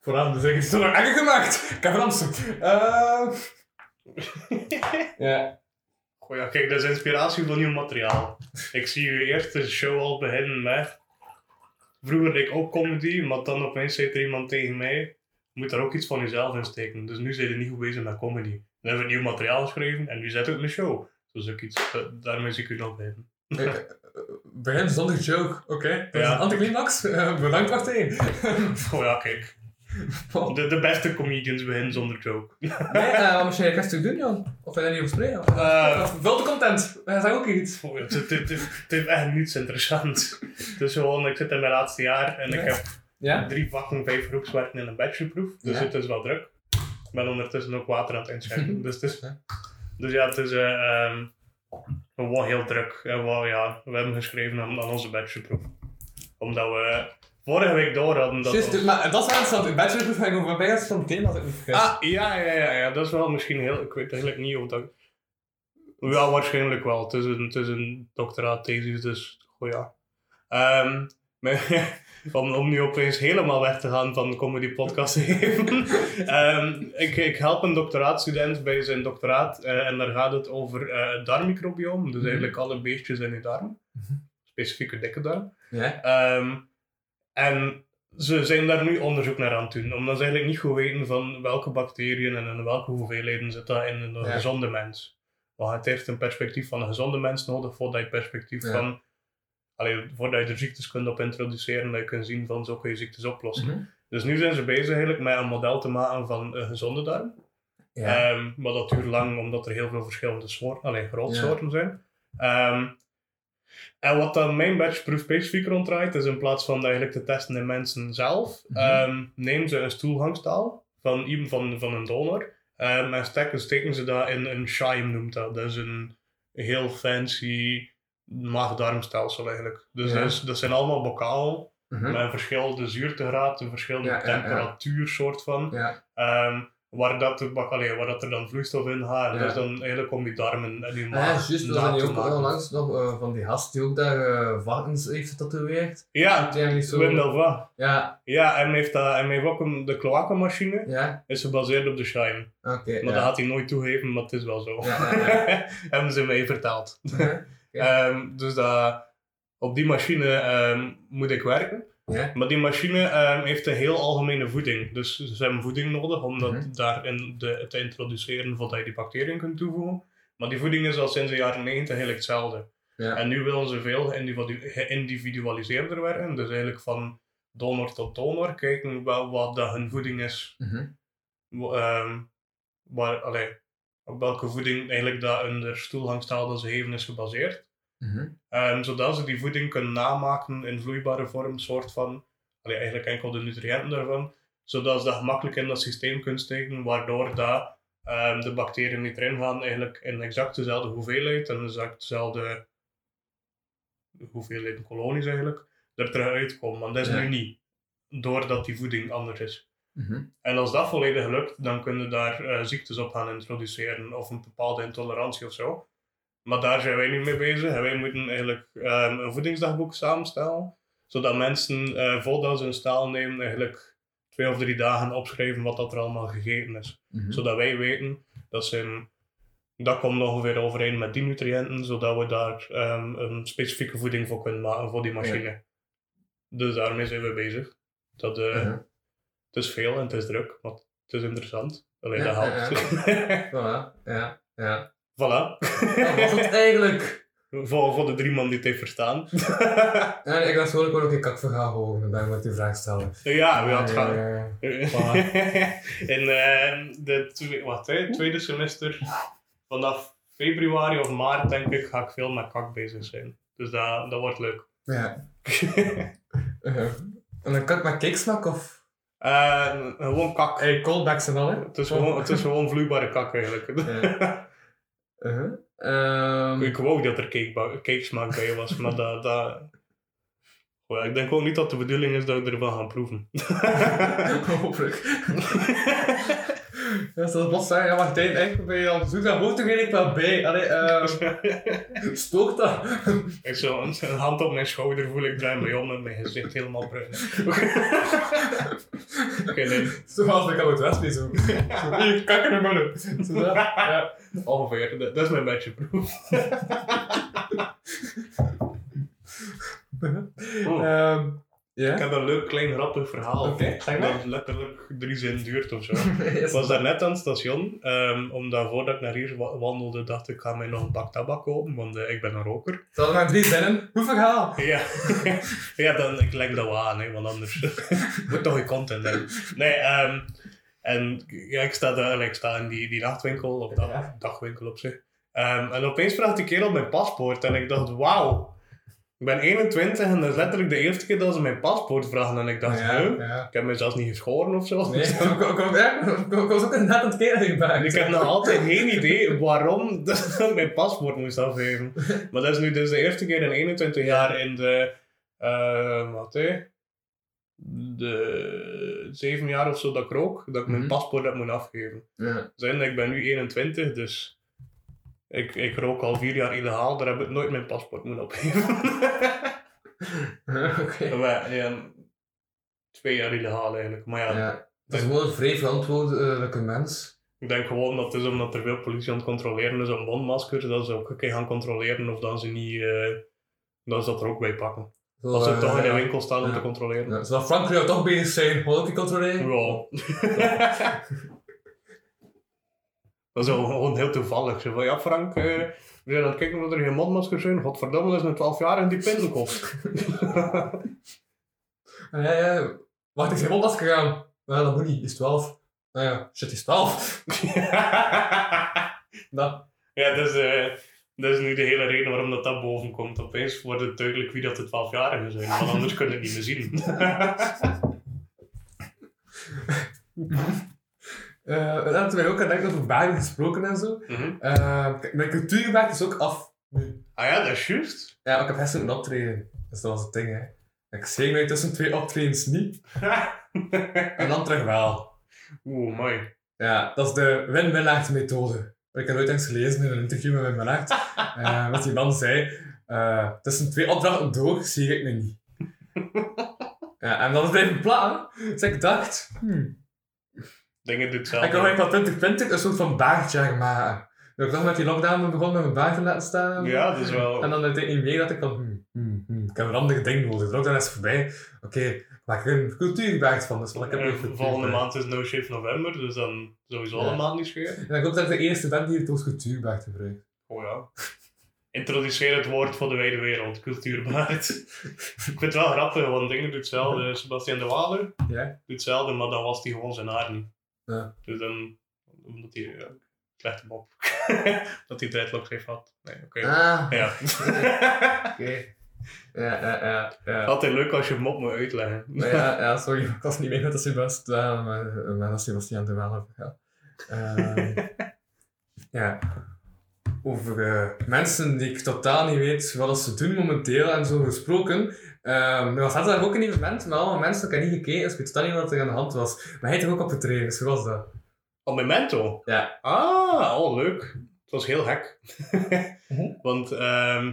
Vooral, dus ik het zo nog erger gemaakt. Ik heb Ramsen. Ehm ja. Goh, ja, kijk, dat is inspiratie voor nieuw materiaal. Ik zie je eerste show al beginnen met... Vroeger deed ik ook comedy, maar dan opeens zei er iemand tegen mij... Je moet daar ook iets van jezelf in steken. Dus nu zijn je niet goed bezig met comedy. Dan hebben we nieuw materiaal geschreven en nu zet ik een show. Dus ook iets, da- daarmee zie ik u nog beginnen. Eh, eh, Begin zonder joke, oké? Dat is Ja. een anticlimax. Eh, bedankt, Martijn. Goh, ja, kijk. De, de beste comedians beginnen zonder joke. Nee, uh, wat moest jij gisteren doen, Jan? Of wil je daar niet over spreken? Eh. Of Vul de content. Dat is ook iets. Het, heeft echt niets interessants. Het is gewoon, ik zit in mijn laatste jaar en ik heb Ja? drie vakken, vijf groepswerken in een bachelorproef. Dus Ja. het is wel druk. Ik ben ondertussen ook water aan het inschenken. dus, is, Ja. dus ja, het is ehm, gewoon heel druk. En wel, ja, we hebben geschreven aan, aan onze bachelorproef. Omdat we vorige week door hadden dat... Ons- maar dat is interessant. In bachelorproef ik over bij als van thema als ik me vergis. Ah, ja, ja, ja, ja, dat is wel misschien heel... Ik weet eigenlijk niet of dat... Ja, waarschijnlijk wel. Het is een, het is een doctoraatthesis, dus goed ja. Ehm, maar, om, om nu opeens helemaal weg te gaan van de comedy podcast even. Ehm, ik, ik help een doctoraatstudent bij zijn doctoraat eh, en daar gaat het over het darmmicrobioom. Dus eigenlijk alle beestjes in je darm. Specifieke dikke darm. Ja? Ehm, en ze zijn daar nu onderzoek naar aan het doen, omdat ze eigenlijk niet goed weten van welke bacteriën en in welke hoeveelheden zit dat in een Ja. gezonde mens. Want het heeft een perspectief van een gezonde mens nodig voordat je perspectief Ja. van, allee, voordat je er ziektes kunt op introduceren, dat je kunt zien van zo kun je ziektes oplossen. Mhm. Dus nu zijn ze bezig eigenlijk met een model te maken van een gezonde darm. Ja. Ehm, maar dat duurt lang omdat er heel veel verschillende soorten, alleen grootsoorten Ja. zijn. Ehm, en wat dan mijn batchproef specifiek ronddraait, is in plaats van eigenlijk te testen in mensen zelf, ehm, nemen ze een stoelgangstaal van, iemand van, van een donor ehm, en steken, steken ze dat in een Shime noemt dat. Dat is een heel fancy maag-darmstelsel eigenlijk. Dus Ja. dat, is- dat zijn allemaal bokaal Mhm. met een verschillende zuurtegraad, een verschillende Ja, temperatuur soort van. Ja. Waar, dat, allee, waar dat er dan vloeistof in gaat. Ja. is dan eigenlijk om je darmen en je maag ja, juist. Hier ook onlangs nog eh, van die gast die ook daar eh varkens heeft getatoeëerd. Ja, zo... Wim Delva. Ja, Ja, en hij heeft, dat, en heeft ook een, de kloakenmachine. ja, Is gebaseerd op de Shine. oké. Maar ja. dat gaat hij nooit toegeven, maar het is wel zo. Ja, Hebben ze mij verteld. Ehm, dus dat, op die machine ehm, moet ik werken. Ja. Maar die machine ehm, heeft een heel algemene voeding. Dus ze hebben voeding nodig om dat Mhm. daarin de, te introduceren voordat je die bacteriën kunt toevoegen. Maar die voeding is al sinds de jaren 90 eigenlijk hetzelfde. Ja. En nu willen ze veel geïndividu- geïndividualiseerder werken. Dus eigenlijk van donor tot donor kijken wel wat dat hun voeding is. Mhm. Ehm, waar, allee, op welke voeding eigenlijk dat hun stoelgangstaal dat ze geven is gebaseerd. Mhm. Zodat ze die voeding kunnen namaken in vloeibare vorm, soort van, allee, eigenlijk enkel de nutriënten daarvan, zodat ze dat gemakkelijk in dat systeem kunnen steken, waardoor dat, ehm, de bacteriën die erin gaan eigenlijk in exact dezelfde hoeveelheid en exact dezelfde hoeveelheid kolonies eigenlijk, er terug uitkomen. Want dat is Ja. nu niet, doordat die voeding anders is. Mhm. En als dat volledig lukt, dan kunnen daar eh, ziektes op gaan introduceren of een bepaalde intolerantie of zo. Maar daar zijn wij niet mee bezig. En wij moeten eigenlijk ehm, een voedingsdagboek samenstellen, zodat mensen, eh voordat ze een staal nemen, eigenlijk twee of drie dagen opschrijven wat dat er allemaal gegeten is. Mhm. Zodat wij weten dat zijn, dat komt ongeveer overeen met die nutriënten, zodat we daar ehm, een specifieke voeding voor kunnen maken voor die machine. Dus daarmee zijn we bezig. Dat, eh, Mhm. het is veel en het is druk, maar het is interessant. Alleen Ja, dat ja, helpt. Voilà, ja, ja. Voilà. Wat was het eigenlijk? voor, voor de drie man die het heeft verstaan. Ja, ik dacht gewoon, ik wil ook een kakverhaal horen, daarom moet ik die vraag stellen. ja, we had Ja, gaan. de twe- wat, hè, tweede semester, vanaf februari of maart, denk ik, ga ik veel met kak bezig zijn. Dus dat, dat wordt leuk. Ja. Uh, en een kak met cakesmaak of? Eh, gewoon kak. Hey, callbacks en al, hè? Het is gewoon, het is gewoon vloeibare kak eigenlijk. Ja. Uh-huh. Ehm, Ik wou dat er cake, cakesmaak bij was, maar dat... dat... Ik denk ook niet dat de bedoeling is dat we ervan gaan proeven. Hopelijk. Ja, zoals Bos zei, ja, Martijn, eigenlijk ben je al zoek naar hoogte ik wel bij. Allee, ehm stookt dat? Ik zo een, een hand op mijn schouder voel, ik draai me om en mijn gezicht helemaal bruin. Oké, nee. Zoals ik al het Westby zo. Hier, kakken naar mannen. Zo dat. Ja. Ongeveer, dat, dat is mijn beetje proef. Oh. Ja? Ik heb een leuk klein grappig verhaal. Zeg maar. Dat letterlijk drie zinnen duurt of zo. Ik was daar net aan het station, ehm, omdat voordat ik naar hier wa- wandelde, dacht ik, ik ga mij nog een pak tabak kopen, want eh, ik ben een roker. Er maar drie zinnen? Hoe verhaal? Ja, ja dan, ik leg dat wel aan, hè, want anders moet toch je content hebben. Nee, ehm, en ja, ik sta, daar, ik sta in die, die nachtwinkel, of dag, dagwinkel op zich. Ehm, en opeens vraagt die kerel mijn paspoort en ik dacht, wauw. Ik ben 21 en dat is letterlijk de eerste keer dat ze mijn paspoort vragen. En ik dacht, ja. Ik heb me zelfs niet geschoren of zo. Nee, ik, was ook inderdaad aan het keren ik heb nog altijd geen idee waarom dat mijn paspoort moest afgeven. Maar dat is nu dus de eerste keer in 21 jaar in de. eh wat hè? De zeven jaar of zo dat ik rook, dat ik mijn Mhm. paspoort heb moeten afgeven. Ja. Ik ben nu 21, dus ik, ik rook al vier jaar illegaal, daar heb ik nooit mijn paspoort moeten opgeven. Oké. maar, ja, twee jaar illegaal eigenlijk. Maar ja, Ja. Dat is gewoon een vrij verantwoordelijke mens. Ik denk gewoon dat het is omdat er veel politie aan het controleren is op mondmaskers, dat ze ook een keer gaan controleren of dat ze niet, eh, dat ze dat er ook bij pakken. Zo, Als ze eh, toch in de winkel staan om te controleren. Ja, Zal Frankrijk toch bezig zijn? Ik je controleren? Ja. dat is gewoon heel toevallig. Zo van, ja Frank, eh, we zijn aan het kijken of er geen mondmaskers zijn. Godverdomme, dat is een 12 jaar in die pintenkop. Ah, Ja, ja. Wacht, ik ben op afgegaan. Ja, dat moet niet. Is 12. Nou ja, shit, is 12. Nou, ja, dat is, eh, dat is nu de hele reden waarom dat, dat boven komt. Opeens wordt het duidelijk wie dat de 12-jarigen zijn, want anders kunnen we het niet meer zien. eh dan hebben wij ook aan denken over België gesproken en zo. Eh, kijk, mijn cultuurwerk is ook af nu. Ah ja, dat is juist. Ja, ik heb gisteren een optreden. Dus dat was het ding, hè. Ik zeeg mij tussen twee optredens niet. En dan terug wel. Oeh, mooi. Ja, dat is de win-win methode. Ik heb ooit eens gelezen in een interview met Wim Win uh, wat die man zei. eh, tussen twee opdrachten door zie ik me niet. ja, en dat is blijven plannen. Dus ik dacht, hmm, Dingen doet ik wil eigenlijk van 2020 een soort van baardje maken. Dus ik dacht met die lockdown begon met mijn baard te laten staan. Ja, dat is wel. En dan uiteindelijk meer dat ik van, hmm, hmm, hmm, ik heb een ander ding nodig. De lockdown is voorbij. Oké, ik maak er een cultuurbaard van. Dus wat ik heb volgende maand is No Shave November, dus dan sowieso Ja. een maand niet scheren. En ik hoop dat ik de eerste ben die het als cultuurbaard gebruikt. Oh ja. Introduceer het woord voor de wijde wereld, cultuurbaard. ik vind het wel grappig, want dingen doet hetzelfde. Sebastian de Waler Ja? doet hetzelfde, maar dan was hij gewoon zijn haar niet. Ja. Dus dan, omdat hij, ja, slecht hem op. dat hij dreadlocks heeft gehad. Nee, oké. Ah, Ja. oké. Ja, ja, ja. ja. Altijd leuk als je hem op moet uitleggen. Maar ja, ja, sorry, ik was niet mee met de Sebastian, maar, maar dat Sebastian er wel. Ehm, ja. Over eh, mensen die ik totaal niet weet wat ze doen momenteel en zo gesproken. Ehm er was daar ook een evenement met allemaal mensen, ik heb niet gekeken, dus ik weet niet wat er aan de hand was. Maar hij er ook op getreden, dus hoe was dat? Op Memento? Ja. Ah, oh leuk. Het was heel hek. Mhm. Want, ehm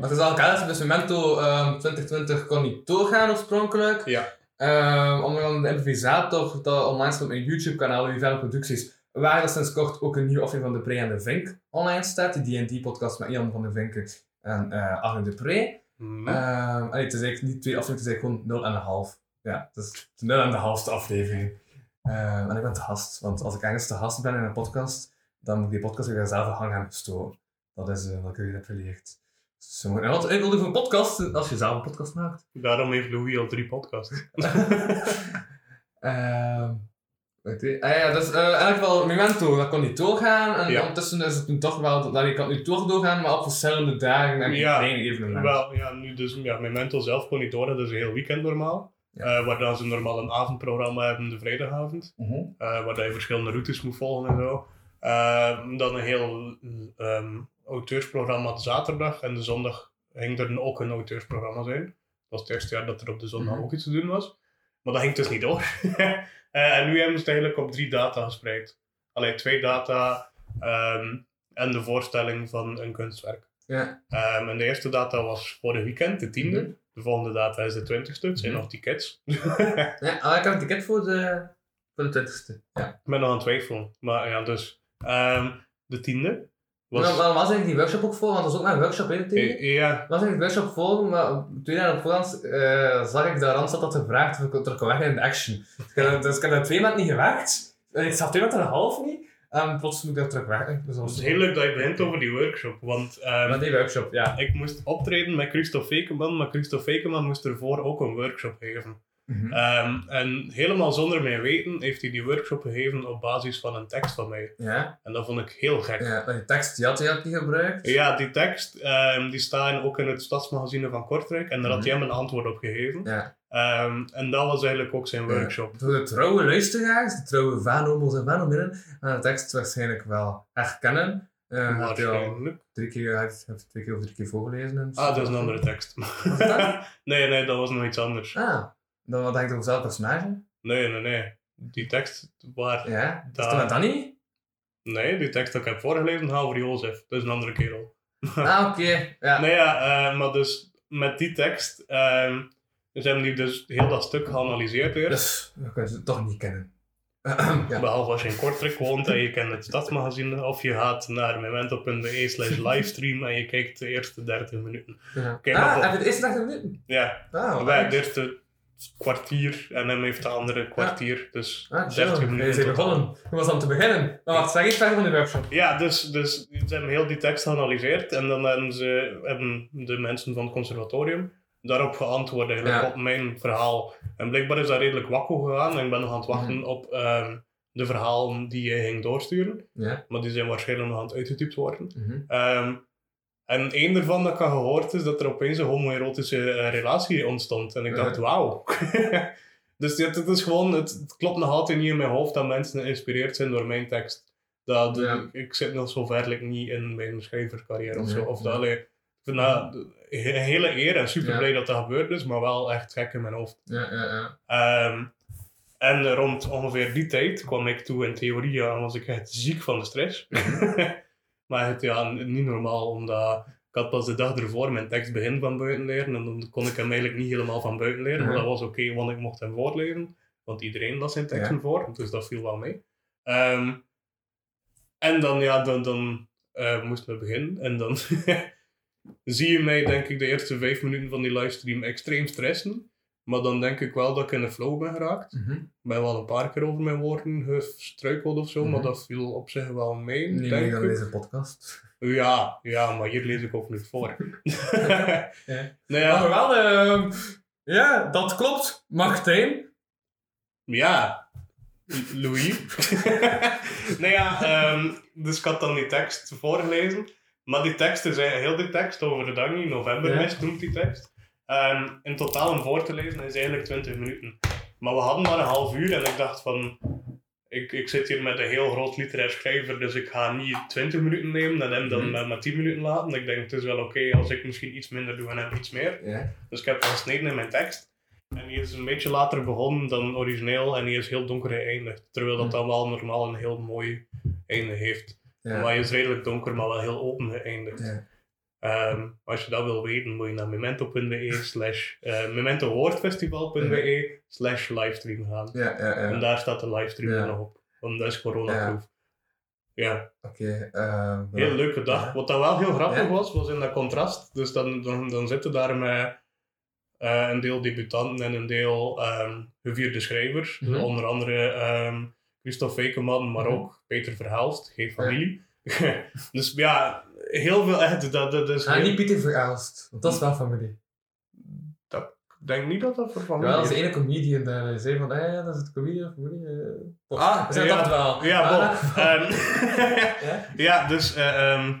Het is al bekend, dus Memento ehm 2020 kon niet doorgaan oorspronkelijk. ja. Ehm onder andere de improvisator dat online staat op mijn YouTube kanaal, Vivelle Producties, waar er sinds kort ook een nieuwe aflevering van De Pre en de Vink online staat. Die D&D podcast met Ian van de Vinken en eh Arne de Pre. Hm. Ehm allee, het is eigenlijk niet twee afleveringen, het is eigenlijk gewoon 0,5. Ja, het is de 0 en de halfste aflevering. Ehm, en ik ben te gast, want als ik ergens te gast ben in een podcast, dan moet ik die podcast weer zelf hang gaan storen. Dat is eh, wat ik heb geleerd. Dus en wat uitnodigen voor een podcast als je zelf een podcast maakt. Daarom heeft Louis al drie podcasts. Ehm je, ah ja, dus eh eigenlijk wel Memento, dat kon niet doorgaan. En Ja. ondertussen is het nu toch wel, dat je kan nu toch doorgaan, maar op verschillende dagen en Ja, kleine evenementen. Wel, ja, nu dus, ja, Memento zelf kon niet door, dat is een heel weekend normaal. Ja. Eh, waar dan ze normaal een avondprogramma hebben, de vrijdagavond. Mhm. eh, waar dat je verschillende routes moet volgen en zo. Dan een heel ehm, auteursprogramma de zaterdag en de zondag ging er ook een auteursprogramma zijn. Dat was het eerste jaar dat er op de zondag Mhm. ook iets te doen was. Maar dat ging dus niet door. Eh, en nu hebben ze het eigenlijk op drie data gespreid. Alleen twee data ehm, en de voorstelling van een kunstwerk. Ja. Ehm, en de eerste data was vorig weekend, de tiende. Mhm. De volgende data is de twintigste. Het zijn Mhm. nog tickets. ja, ah, ik heb een ticket voor de, voor de 20ste. Ja. Ik ben nog aan het twijfelen. Maar ja, dus ehm, de tiende. Was, Maar, was eigenlijk die workshop ook voor? Want dat was ook mijn workshop in tegen. Eh, ja, was eigenlijk de workshop voor, maar twee dagen op voorhand eh, zag ik dat Randstad had gevraagd of ik terug kon weg in de action. Ik dus ik heb daar twee maanden niet gewerkt. En ik zat twee maanden en een half niet. En plots moet ik daar terug weg. Dus dat is heel leuk dat je begint over die workshop. Want Met die workshop, ja. ik moest optreden met Christophe Fekeman, maar Christophe Fekeman moest ervoor ook een workshop geven. Mhm. Ehm, en helemaal zonder mijn weten heeft hij die workshop gegeven op basis van een tekst van mij. Ja, En dat vond ik heel gek. ja. Maar die tekst die had hij ook niet gebruikt. Ja, die tekst ehm, die staan ook in het stadsmagazine van Kortrijk en daar had hij hem een antwoord op gegeven. Ja. Ehm, en dat was eigenlijk ook zijn workshop. Voor de trouwe luisteraars, de trouwe vanomos en vanominnen, gaan de tekst waarschijnlijk wel herkennen. Uh, Waarschijnlijk. drie keer, heeft, heeft twee keer of drie keer voorgelezen. En Ah, dat is een andere tekst. nee, nee, dat was nog iets anders. Ah, dan wat denk je over hetzelfde personage? Nee, nee, nee. Die tekst waar... Ja, is Dat- het met Danny? Nee, die tekst dat ik heb voorgelezen gaat over Jozef. Dat is een andere kerel. Ah, oké. Ja. Nee, ja, eh, maar dus met die tekst... ze hebben die dus heel dat stuk geanalyseerd eerst. Dus, we kunnen ze toch niet kennen. ja. Behalve als je in Kortrijk woont en je kent het stadsmagazine. Of je gaat naar memento.be slash livestream en je kijkt de eerste 30 minuten. Ja. Kijk, ah, heb je het eerste 30 minuten? Ja, Ah, wat het eerste kwartier en hem heeft de andere kwartier. Dus Ah, 30 chill. minuten. Zijn totaal. begonnen. Hoe was om te beginnen? Maar wacht, zeg iets verder van de workshop. Ja, dus, dus ze hebben heel die tekst geanalyseerd en dan hebben, ze, hebben de mensen van het conservatorium daarop geantwoord eigenlijk Ja. op mijn verhaal. En blijkbaar is dat redelijk wakko gegaan en ik ben nog aan het wachten op ehm, de verhalen die je ging doorsturen. Ja. Maar die zijn waarschijnlijk nog aan het uitgetypt worden. Mhm. Ehm, en één daarvan dat ik had gehoord is dat er opeens een homoerotische eh, relatie ontstond. En ik dacht, Ja. wauw. dus dit, het is gewoon, het, het klopt nog altijd niet in mijn hoofd dat mensen geïnspireerd zijn door mijn tekst. Dat, Ja. ik, zit nog zo ver like, niet in mijn schrijvercarrière of zo. Of dat, allee, hele eer en super Ja. blij dat dat gebeurd is, maar wel echt gek in mijn hoofd. Ja, ja, ja. Ehm, en rond ongeveer die tijd kwam ik toe in theorie en was ik echt ziek van de stress. maar het ja, niet normaal, omdat ik had pas de dag ervoor mijn tekst begin van buiten leren en dan kon ik hem eigenlijk niet helemaal van buiten leren, maar Mhm. dat was oké, want ik mocht hem voorlezen, want iedereen las zijn teksten Ja. voor, dus dat viel wel mee. Ehm, en dan, ja, dan, dan eh, moesten we beginnen en dan zie je mij, denk ik, de eerste vijf minuten van die livestream extreem stressen. Maar dan denk ik wel dat ik in de flow ben geraakt. Ik ben wel een paar keer over mijn woorden gestruikeld of zo, maar Mhm. dat viel op zich wel mee, Niet denk ik. deze podcast. Ja, ja, maar hier lees ik ook niet voor. Ja. nou ja, Maar wel, ehm, ja, dat klopt. Martijn. ja, Louis. nou ja, ehm, dus ik had dan die tekst voorgelezen. Maar die tekst is heel die tekst over de Danny, novembermist noemt die tekst. Ehm, in totaal om voor te lezen is eigenlijk 20 minuten. Maar we hadden maar een half uur en ik dacht van... Ik, ik zit hier met een heel groot literair schrijver, dus ik ga niet 20 minuten nemen en hem dan Mhm. maar, maar 10 minuten laten. Ik denk, het is wel oké als ik misschien iets minder doe en hem iets meer. Dus ik heb gesneden in mijn tekst. En die is een beetje later begonnen dan origineel en die is heel donker geëindigd. Terwijl dat Mhm. dan wel normaal een heel mooi einde heeft. Ja. Maar hij is redelijk donker, maar wel heel open geëindigd. Ehm, als je dat wil weten, moet je naar memento.be slash uh, mementowoordfestival.be slash livestream gaan. Ja, ja, En ja. daar staat de livestream nog op. Want dat is coronaproof. Ja, Oké. ehm, heel leuke dag. Wat dat wel heel grappig was, was in dat contrast. Dus dan, dan, dan zitten daar met eh, een deel debutanten en een deel ehm, gevierde schrijvers. Mhm. Onder andere Christophe Fekeman, maar Mhm. ook Peter Verhelst, geen familie. dus ja, heel veel echt. Dat, dat is heel- niet Pieter Verelst, want dat is wel familie. Ik denk niet dat dat voor familie Ja, dat is is. de ene comedian daar. Hij zei van, eh, ja, dat is het comedian of familie. eh. Pot. Ah, zijn ja. dat wel. Ja, Ah, Ja? ja, dus eh, ehm,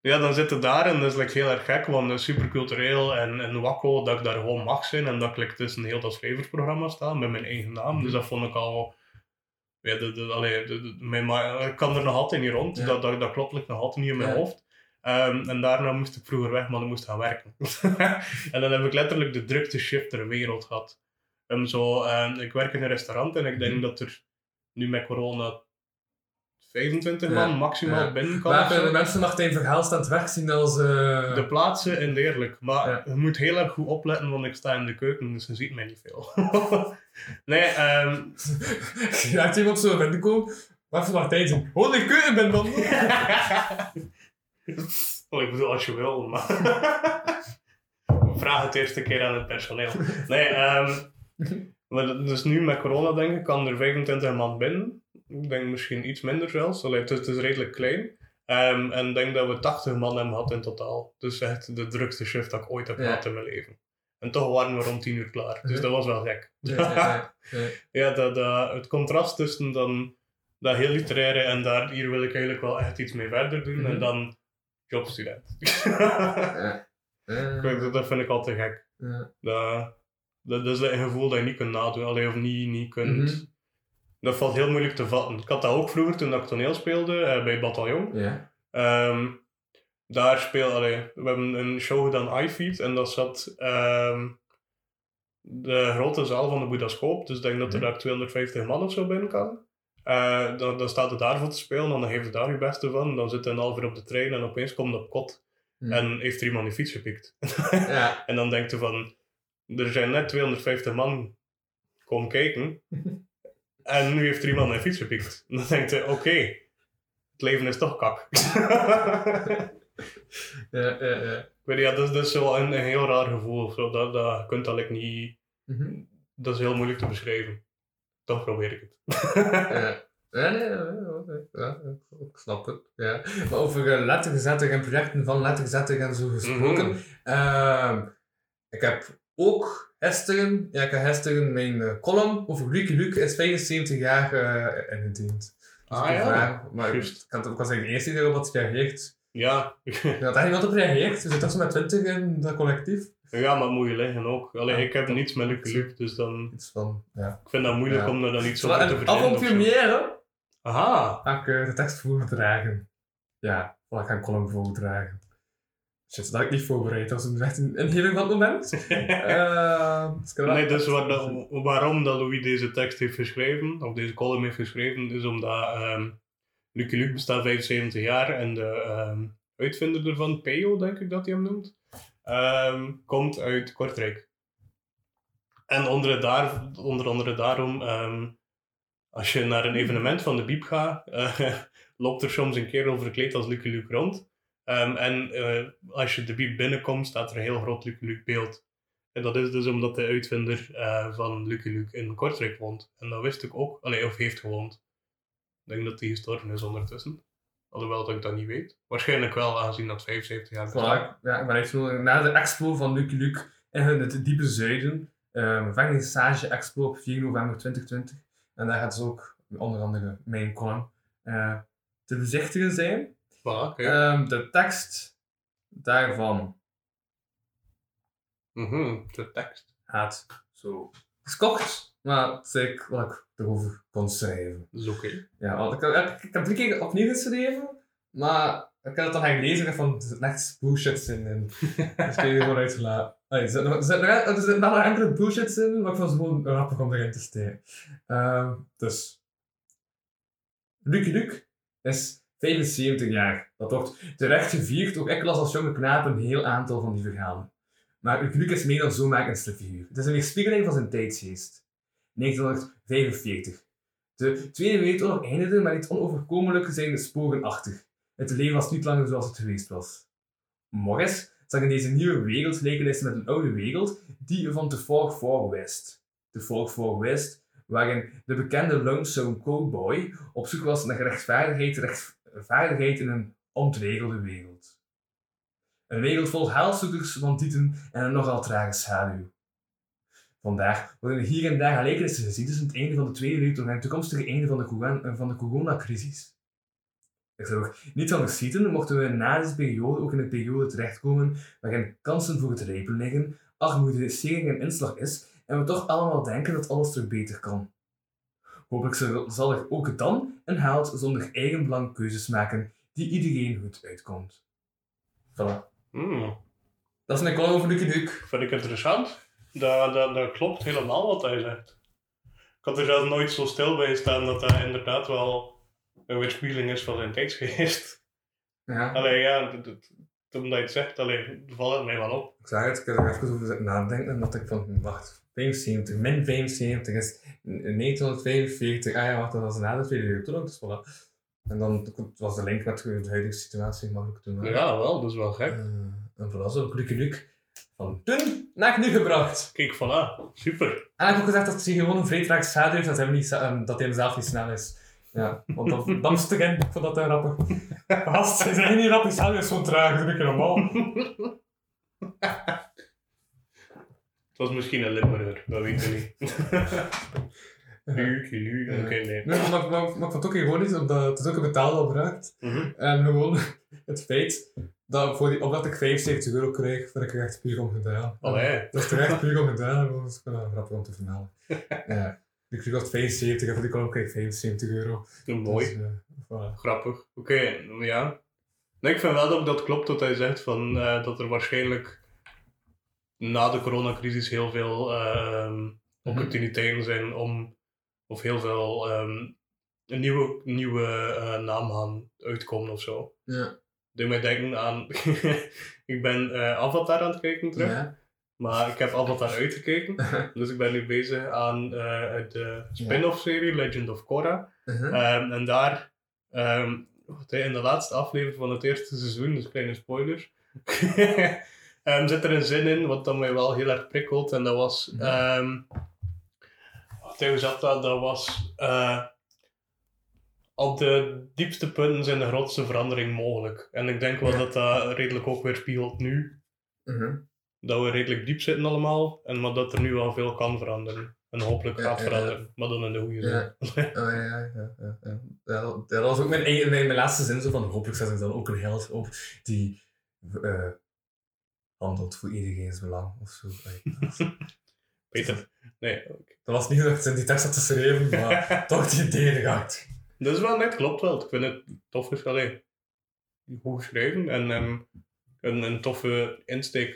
ja, dan zitten daar en dat is like, heel erg gek, want het is super cultureel en, en wakko dat ik daar gewoon mag zijn en dat ik like, tussen heel dat schrijversprogramma sta met mijn eigen naam. Dus dat vond ik al. Ja, de, de, allee, de, de- mijn, ik kan er nog altijd niet rond, Ja. dat, dat, dat klopt like, nog altijd niet in mijn Ja. hoofd. Ehm, en daarna moest ik vroeger weg, maar ik moest gaan werken. en dan heb ik letterlijk de drukste shift ter wereld gehad. Ehm, zo, ehm, ik werk in een restaurant en ik denk Mhm. dat er nu met corona 25 Ja, man maximaal ja. binnen kan. Kunnen mensen Verhelst aan het werk zien als... eh, De plaatsen in Deerlijk. Maar Ja. je moet heel erg goed opletten, want ik sta in de keuken, dus je ziet mij niet veel. nee, ehm Je hebt iemand zo binnenkomen. Wat voor zijn? Oh, de keuken ben dan. Wel, ik bedoel, als je wil, maar... Vraag het eerste keer aan het personeel. Nee, ehm maar dus nu met corona denk ik, kan er 25 man binnen. Ik denk misschien iets minder zelfs. Allee, het, is, het is redelijk klein. Ehm, en ik denk dat we 80 man hebben gehad in totaal. Dus echt de drukste shift dat ik ooit heb Ja. gehad in mijn leven. En toch waren we rond 10 uur klaar. Dus dat was wel gek. Ja, ja, dat, dat, het contrast tussen dan dat heel literaire en daar, hier wil ik eigenlijk wel echt iets mee verder doen. Mhm. En dan jobstudent. Ja. Dat vind ik altijd gek. Ja. Dat, dat, dat is een gevoel dat je niet kunt nadoen, allee, of niet, niet kunt. Mhm. Dat valt heel moeilijk te vatten. Ik had dat ook vroeger toen ik toneel speelde eh, bij Bataljon. Ja. Ehm, daar speel, allee, we hebben een show gedaan, iFeed, en dat zat ehm, de grote zaal van de Boedascoop. Dus ik denk dat er daar 250 man of zo binnen kan. Eh, dan, dan staat het daarvoor te spelen, en dan geeft het daar je beste van. Dan zit hij een half uur op de trein en opeens komt op kot. En heeft er iemand die fiets gepikt. Ja. En dan denkt je van, er zijn net 250 man komen kijken. en nu heeft er iemand een fiets gepikt. En dan denkt je, oké, het leven is toch kak. Ja, ja, ja. Ik weet niet, ja, dat, is- dat is zo een, een heel raar gevoel. Zo. Dat, dat kunt dat like niet, Mhm. dat is heel moeilijk te beschrijven. Toch probeer ik het. Ja. Ja, nee, ja, ik- ik snap het. Ja. Maar over uh, lettergezettig en projecten van lettergezettig en zo gesproken. Mhm. Ehm, ik heb ook gisteren, ja, ik heb gisteren mijn eh, column over Lucky Luke is 75 jaar eh ingediend. Dus Ah, ik ja. vraag- maar ik Juist. kan het ook zeggen, de eerste die erop had gereageerd. Ja. Ik had echt niemand op gereageerd. Zitten toch zo met 20 in dat collectief. ja, maar moet je liggen ook. Allee, Ja. ik heb niets met Luc Luc, dus dan... Iets van, ja. Ik vind dat moeilijk Ja. om er dan iets Zo, over te en verzinnen. of zo. avant-première Aha. ga ik eh, de tekst voordragen. Ja, wat ik ga een column voordragen. Shit, dat ik niet voorbereid. Dat was echt een ingeving van het moment. Dus heb Nee, dus waar dat- waarom dat Louis deze tekst heeft geschreven, of deze column heeft geschreven, is omdat ehm Lucky Luke bestaat 75 jaar en de ehm, uitvinder ervan, Peo denk ik dat hij hem noemt, komt uit Kortrijk. En onder, daar, onder andere daarom, als je naar een evenement van de Biep gaat, eh, loopt er soms een kerel verkleed als Lucky Luke rond. Ehm, en eh, als je de Biep binnenkomt, staat er een heel groot Lucky Luke beeld. En dat is dus omdat de uitvinder eh, van Lucky Luke in Kortrijk woont. En dat wist ik ook, allee, of heeft gewoond. Ik denk dat hij gestorven is ondertussen. Alhoewel dat ik dat niet weet. Waarschijnlijk wel, aangezien dat 75 jaar bestaat. ja, ik ben naar de expo van Lucky Luke in het diepe zuiden. Um, Vernissage Expo op 4 november 2020. En daar gaat dus ook onder andere mijn column eh, te bezichtigen zijn. Voilà. Ehm, de tekst daarvan Mhm, de tekst. gaat zo geskocht, maar het is wat ik erover kon schrijven. Dat is oké. Ja, ik, ik, ik heb drie keer opnieuw geschreven, maar ik heb het dan gaan lezen en van, er zit echt bullshit in. En dus ik je gewoon uitgelaten. Er zit nog- zit enkele bullshit in, maar ik vond het gewoon grappig om erin te steken. Ehm, dus. Lucky Luke is 75 jaar. Dat wordt terecht gevierd. Ook ik las als jonge knaap een heel aantal van die verhalen. Maar Luke is meer dan zomaar een figuur. Het is een weerspiegeling van zijn tijdsgeest. 1945. De Tweede Wereldoorlog eindigde, maar niet onoverkomelijk zijn de sporen achter. Het leven was niet langer zoals het geweest was. Morris zag in deze nieuwe wereld gelijkenissen met een oude wereld, die van The Far Far West. The Far Far West, waarin de bekende lonesome cowboy op zoek was naar rechtvaardigheid, rechtvaardigheid in een ontregelde wereld. Een wereld vol haalzoekers, bandieten en een nogal trage schaduw. Vandaag worden er hier en daar gelijkenissen gezien tussen het einde van de Tweede Wereldoorlog en het toekomstige einde van de, de coronacrisis. Er zou ook niet van verschieten mochten we na deze periode ook in een periode terechtkomen waarin kansen voor het rijpen liggen, armoede, stering en inslag is en we toch allemaal denken dat alles terug beter kan. Hopelijk zal- zal er ook dan een haalt zonder eigenbelang keuzes maken die iedereen goed uitkomt. Voilà. Hmm, Dat is mijn column over Lucky Duke. vind ik interessant. Dat, dat, dat klopt helemaal wat hij zegt. Ik had er zelf nooit zo stil bij staan dat dat inderdaad wel een weerspiegeling is van zijn tijdsgeest. Ja. Allee, ja, dat- dat- omdat je het zegt, allee, valt het mij wel op. Ik zeg het, ik heb er even over zitten nadenken en dat ik van, wacht, 75 min 75 is 1945. Ah ja, wacht, dat was na de Tweede Wereldoorlog, dus voilà. En dan was de link met de huidige situatie makkelijk te maken. Ja, wel, dat is wel gek. Eh, en voilà, zo Lucky Luke van toen naar nu gebracht. Kijk, voilà, super. En ik heb ook gezegd dat hij gewoon een traag schade heeft, dat hij, niet, eh, dat hij hem zelf niet snel is. Ja, want dat, dat moest erin. Ik vond dat heel grappig. Gast, hij is niet grappig, hij is zo'n traag, dat is een beetje normaal. Het was misschien een Limburger, dat weet je niet. Luke, oké, nee. Nee, maar, maar, maar, het ook gewoon iets, omdat het ook een betaalopdracht. Mhm. En gewoon het feit dat voor die opdracht ik 75 euro kreeg, vind ik er echt puur om gedaan. Allee. Dat is er echt puur om gedaan, dat is gewoon grappig om te vermelden. ja. Ik kreeg dat 75 en voor die kolom kreeg ik 75 euro. Mooi. Dus, eh, voilà. Grappig. Oké, ja. Nee, ik vind wel dat dat klopt wat hij zegt, van, eh, dat er waarschijnlijk na de coronacrisis heel veel ehm, opportuniteiten zijn om, of heel veel ehm, een nieuwe, nieuwe eh, naam gaan uitkomen of zo. Ja. Doe mij denken aan, ik ben eh, Avatar aan het kijken terug, Ja. maar ik heb Avatar uitgekeken, dus ik ben nu bezig aan eh, de spin-off serie Legend of Korra. Uh-huh. Ehm, en daar, in de laatste aflevering van het eerste seizoen, dus kleine spoilers, ehm, zit er een zin in wat dan mij wel heel erg prikkelt. En dat was, ehm hè, hoe zat dat? Dat was, eh, op de diepste punten zijn de grootste verandering mogelijk. En ik denk wel Ja. dat dat redelijk ook weer spiegelt nu. Uh-huh. Dat we redelijk diep zitten allemaal, en maar dat er nu wel veel kan veranderen. En hopelijk gaat ja, ja. veranderen, maar dan in de goede zin. Ja. Oh, ja, ja, ja, ja, dat- was ook mijn, mijn, mijn laatste zin zo van hopelijk zet ik dan ook een held op die eh, handelt voor iedereen's belang of zo. Peter, nee, Dat was niet dat ik in die tekst had geschreven, maar toch die idee gehad. Dat is wel net, klopt wel. Ik vind het tof is alleen goed geschreven en ehm, een, een toffe insteek.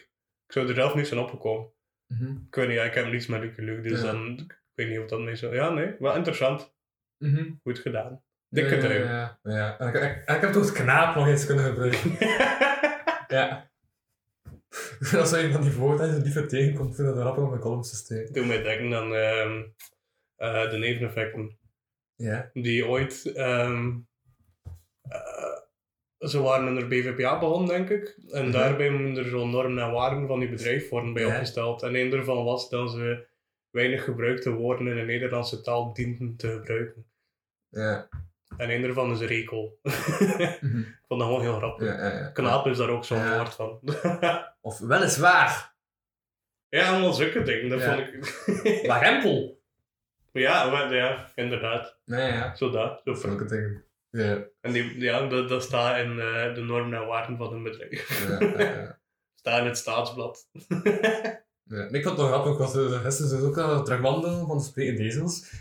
Ik zou er zelf niet zijn opgekomen. Mhm. Ik weet niet, ja, ik heb niets met Luke Luke, dus Ja. dan, ik weet niet of dat mee zo... Ja, nee, wel interessant. Mhm. Goed gedaan. Dikke ja. Ja, ja, ja. En ik, ik, heb het knaap nog eens kunnen gebruiken. ja. Is een van die woorden die je tegenkomt, ik vind dat grappig om mijn columns te steken. Doe mij denken aan ehm, eh, de neveneffecten. Ja. Die ooit... ehm, eh, ze waren in de BVPA begonnen, denk ik. En Mhm. daarbij moeten er zo'n normen en waarden van die bedrijf worden bij Ja. opgesteld. En een daarvan was dat ze weinig gebruikte woorden in de Nederlandse taal dienden te gebruiken. Ja. En een daarvan is rekel. Mhm. ik vond dat gewoon heel grappig. ja, ja, ja. Knaap is daar ook zo'n woord van. Of weliswaar, ja, allemaal zulke dingen. Dat vond ik... warempel. ja, maar, ja, inderdaad. Nee, ja. Zo dat. Zo Zulke dingen. Ja. En die, ja, dat, dat staat in eh, de normen en waarden van een bedrijf. Ja. staat in het staatsblad. Ja, ik vond het nog grappig, ik was uh, gisteren dus ook aan het terugwandelen van de sprekende ezels.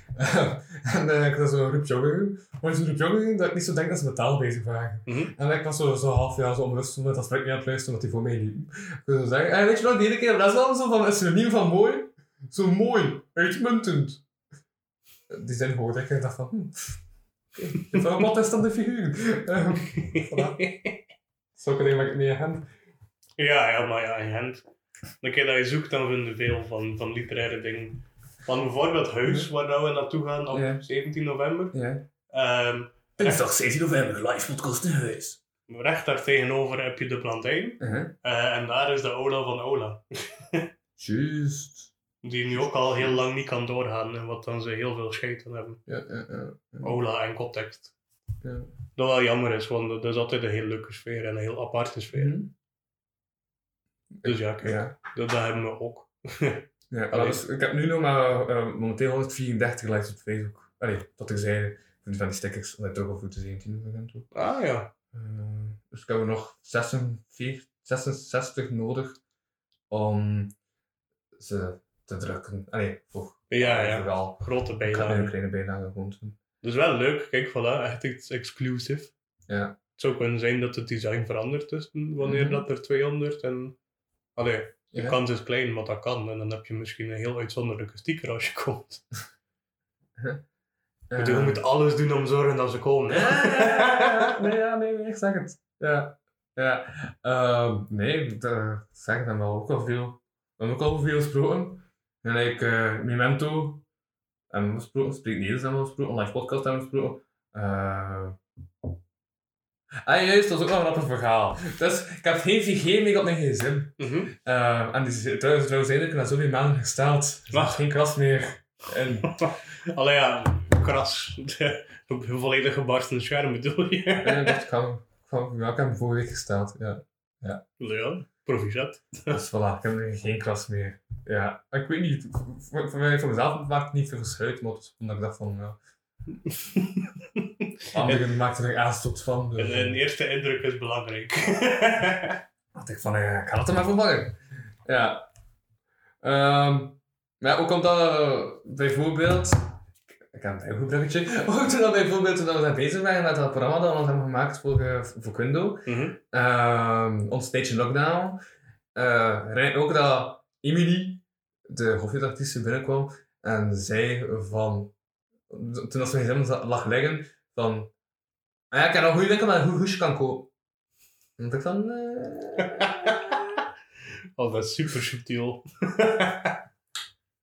en eh, ik had zo'n groep joggen. Maar zo'n groep joggen dat ik niet zo denk dat ze met taal bezig waren. Mhm. En ik was zo, zo half jaar zo onbewust met dat gesprek mee aan het luisteren, omdat die voor mij liepen. Ik zo zeggen, eh, weet je nog, die ene keer, dat is wel zo van een synoniem van mooi. Zo mooi, uitmuntend. Die zin hoorde ik en ik dacht van, hm, oké, dit is een protestante figuur. Ehm, voilà. Zulke dingen ik mee aan hem. Ja, ja, maar ja, in Gent. Dan keer dat je zoekt, dan vinden we veel van, van literaire dingen. Van bijvoorbeeld Huis, waar we naartoe gaan op Ja. 17 november. Ja. Ehm, Dinsdag 17 november, live podcast in huis. recht daar tegenover heb je de plantijn. Uh-huh. Eh, en daar is de Ola van Ola. Juist. Die nu ook al heel lang niet kan doorgaan. En wat dan ze heel veel scheiden hebben. Ja, ja, ja. ja. Ola en context. Ja. Dat wel jammer is, want dat is altijd een heel leuke sfeer en een heel aparte sfeer. Mhm. Dus ja, kijk, Ja. dat, dat hebben we ook. Ja, dus, ik heb nu nog maar eh, momenteel 134 likes op Facebook. Allee, dat ik zei, van die stickers, ik toch al voor de 17 begint. ook. Ah ja. Eh, dus ik heb er nog 46, 66 nodig om ze te drukken. Allee, voor Ja, ja. Vooral. Grote nu een bijlage. kleine bijlage gewoon doen. Dus wel leuk, kijk, voilà, echt iets exclusive. Ja. Het zou kunnen zijn dat het design verandert tussen wanneer Mhm. dat er 200 en... Allee, de Ja. kans is klein, maar dat kan. En dan heb je misschien een heel uitzonderlijke sticker als je komt. Eh, Je moet alles doen om te zorgen dat ze komen. Ja, nee, ja, nee, nee, ik zeg het. Ja. Ja. Ehm, nee, dat zeg dan wel ook al veel. We hebben ook al veel gesproken. En ik, eh Memento hebben we gesproken, Spreek Nederlands hebben we gesproken, Live Podcast hebben we gesproken. Ah, juist, dat is ook nog een grappig verhaal. Dus, ik heb geen 4G meer op mijn gsm. Mhm. Ehm, en die is trouwens, trouwens eigenlijk na zoveel maanden gesteld. Er geen kras meer. En, Allee ja, kras. Een volledig gebarsten scherm bedoel je? ik ga, ik ga, ja, ik heb hem vorige week gesteld. Ja. Ja, proficiat. Dus voilà, ik heb er geen kras meer. Ja, ik weet niet, voor, voor, mij, voor mezelf maakt het niet veel uit, maar omdat ik dacht van, ja. Anderen maakten er aanstoot van. Dus, Een, een eerste indruk is belangrijk. dacht ik van, ja, ik ga dat er maar vervangen. Ja. Ehm, maar ook omdat eh, bijvoorbeeld... Ik heb een heel goed bruggetje. Ook toen dat bijvoorbeeld toen we bezig waren met dat programma dat we hebben gemaakt voor, eh, voor Quindo. Mhm. Ehm, ons tijdje lockdown. eh ook dat Emily, de hoofdredactrice, binnenkwam en zei van... Toen als we helemaal lag liggen, van... Ja, ik heb een goede winkel met een goed hoesje kan kopen. En ik van... eh, Oh, dat is super subtiel.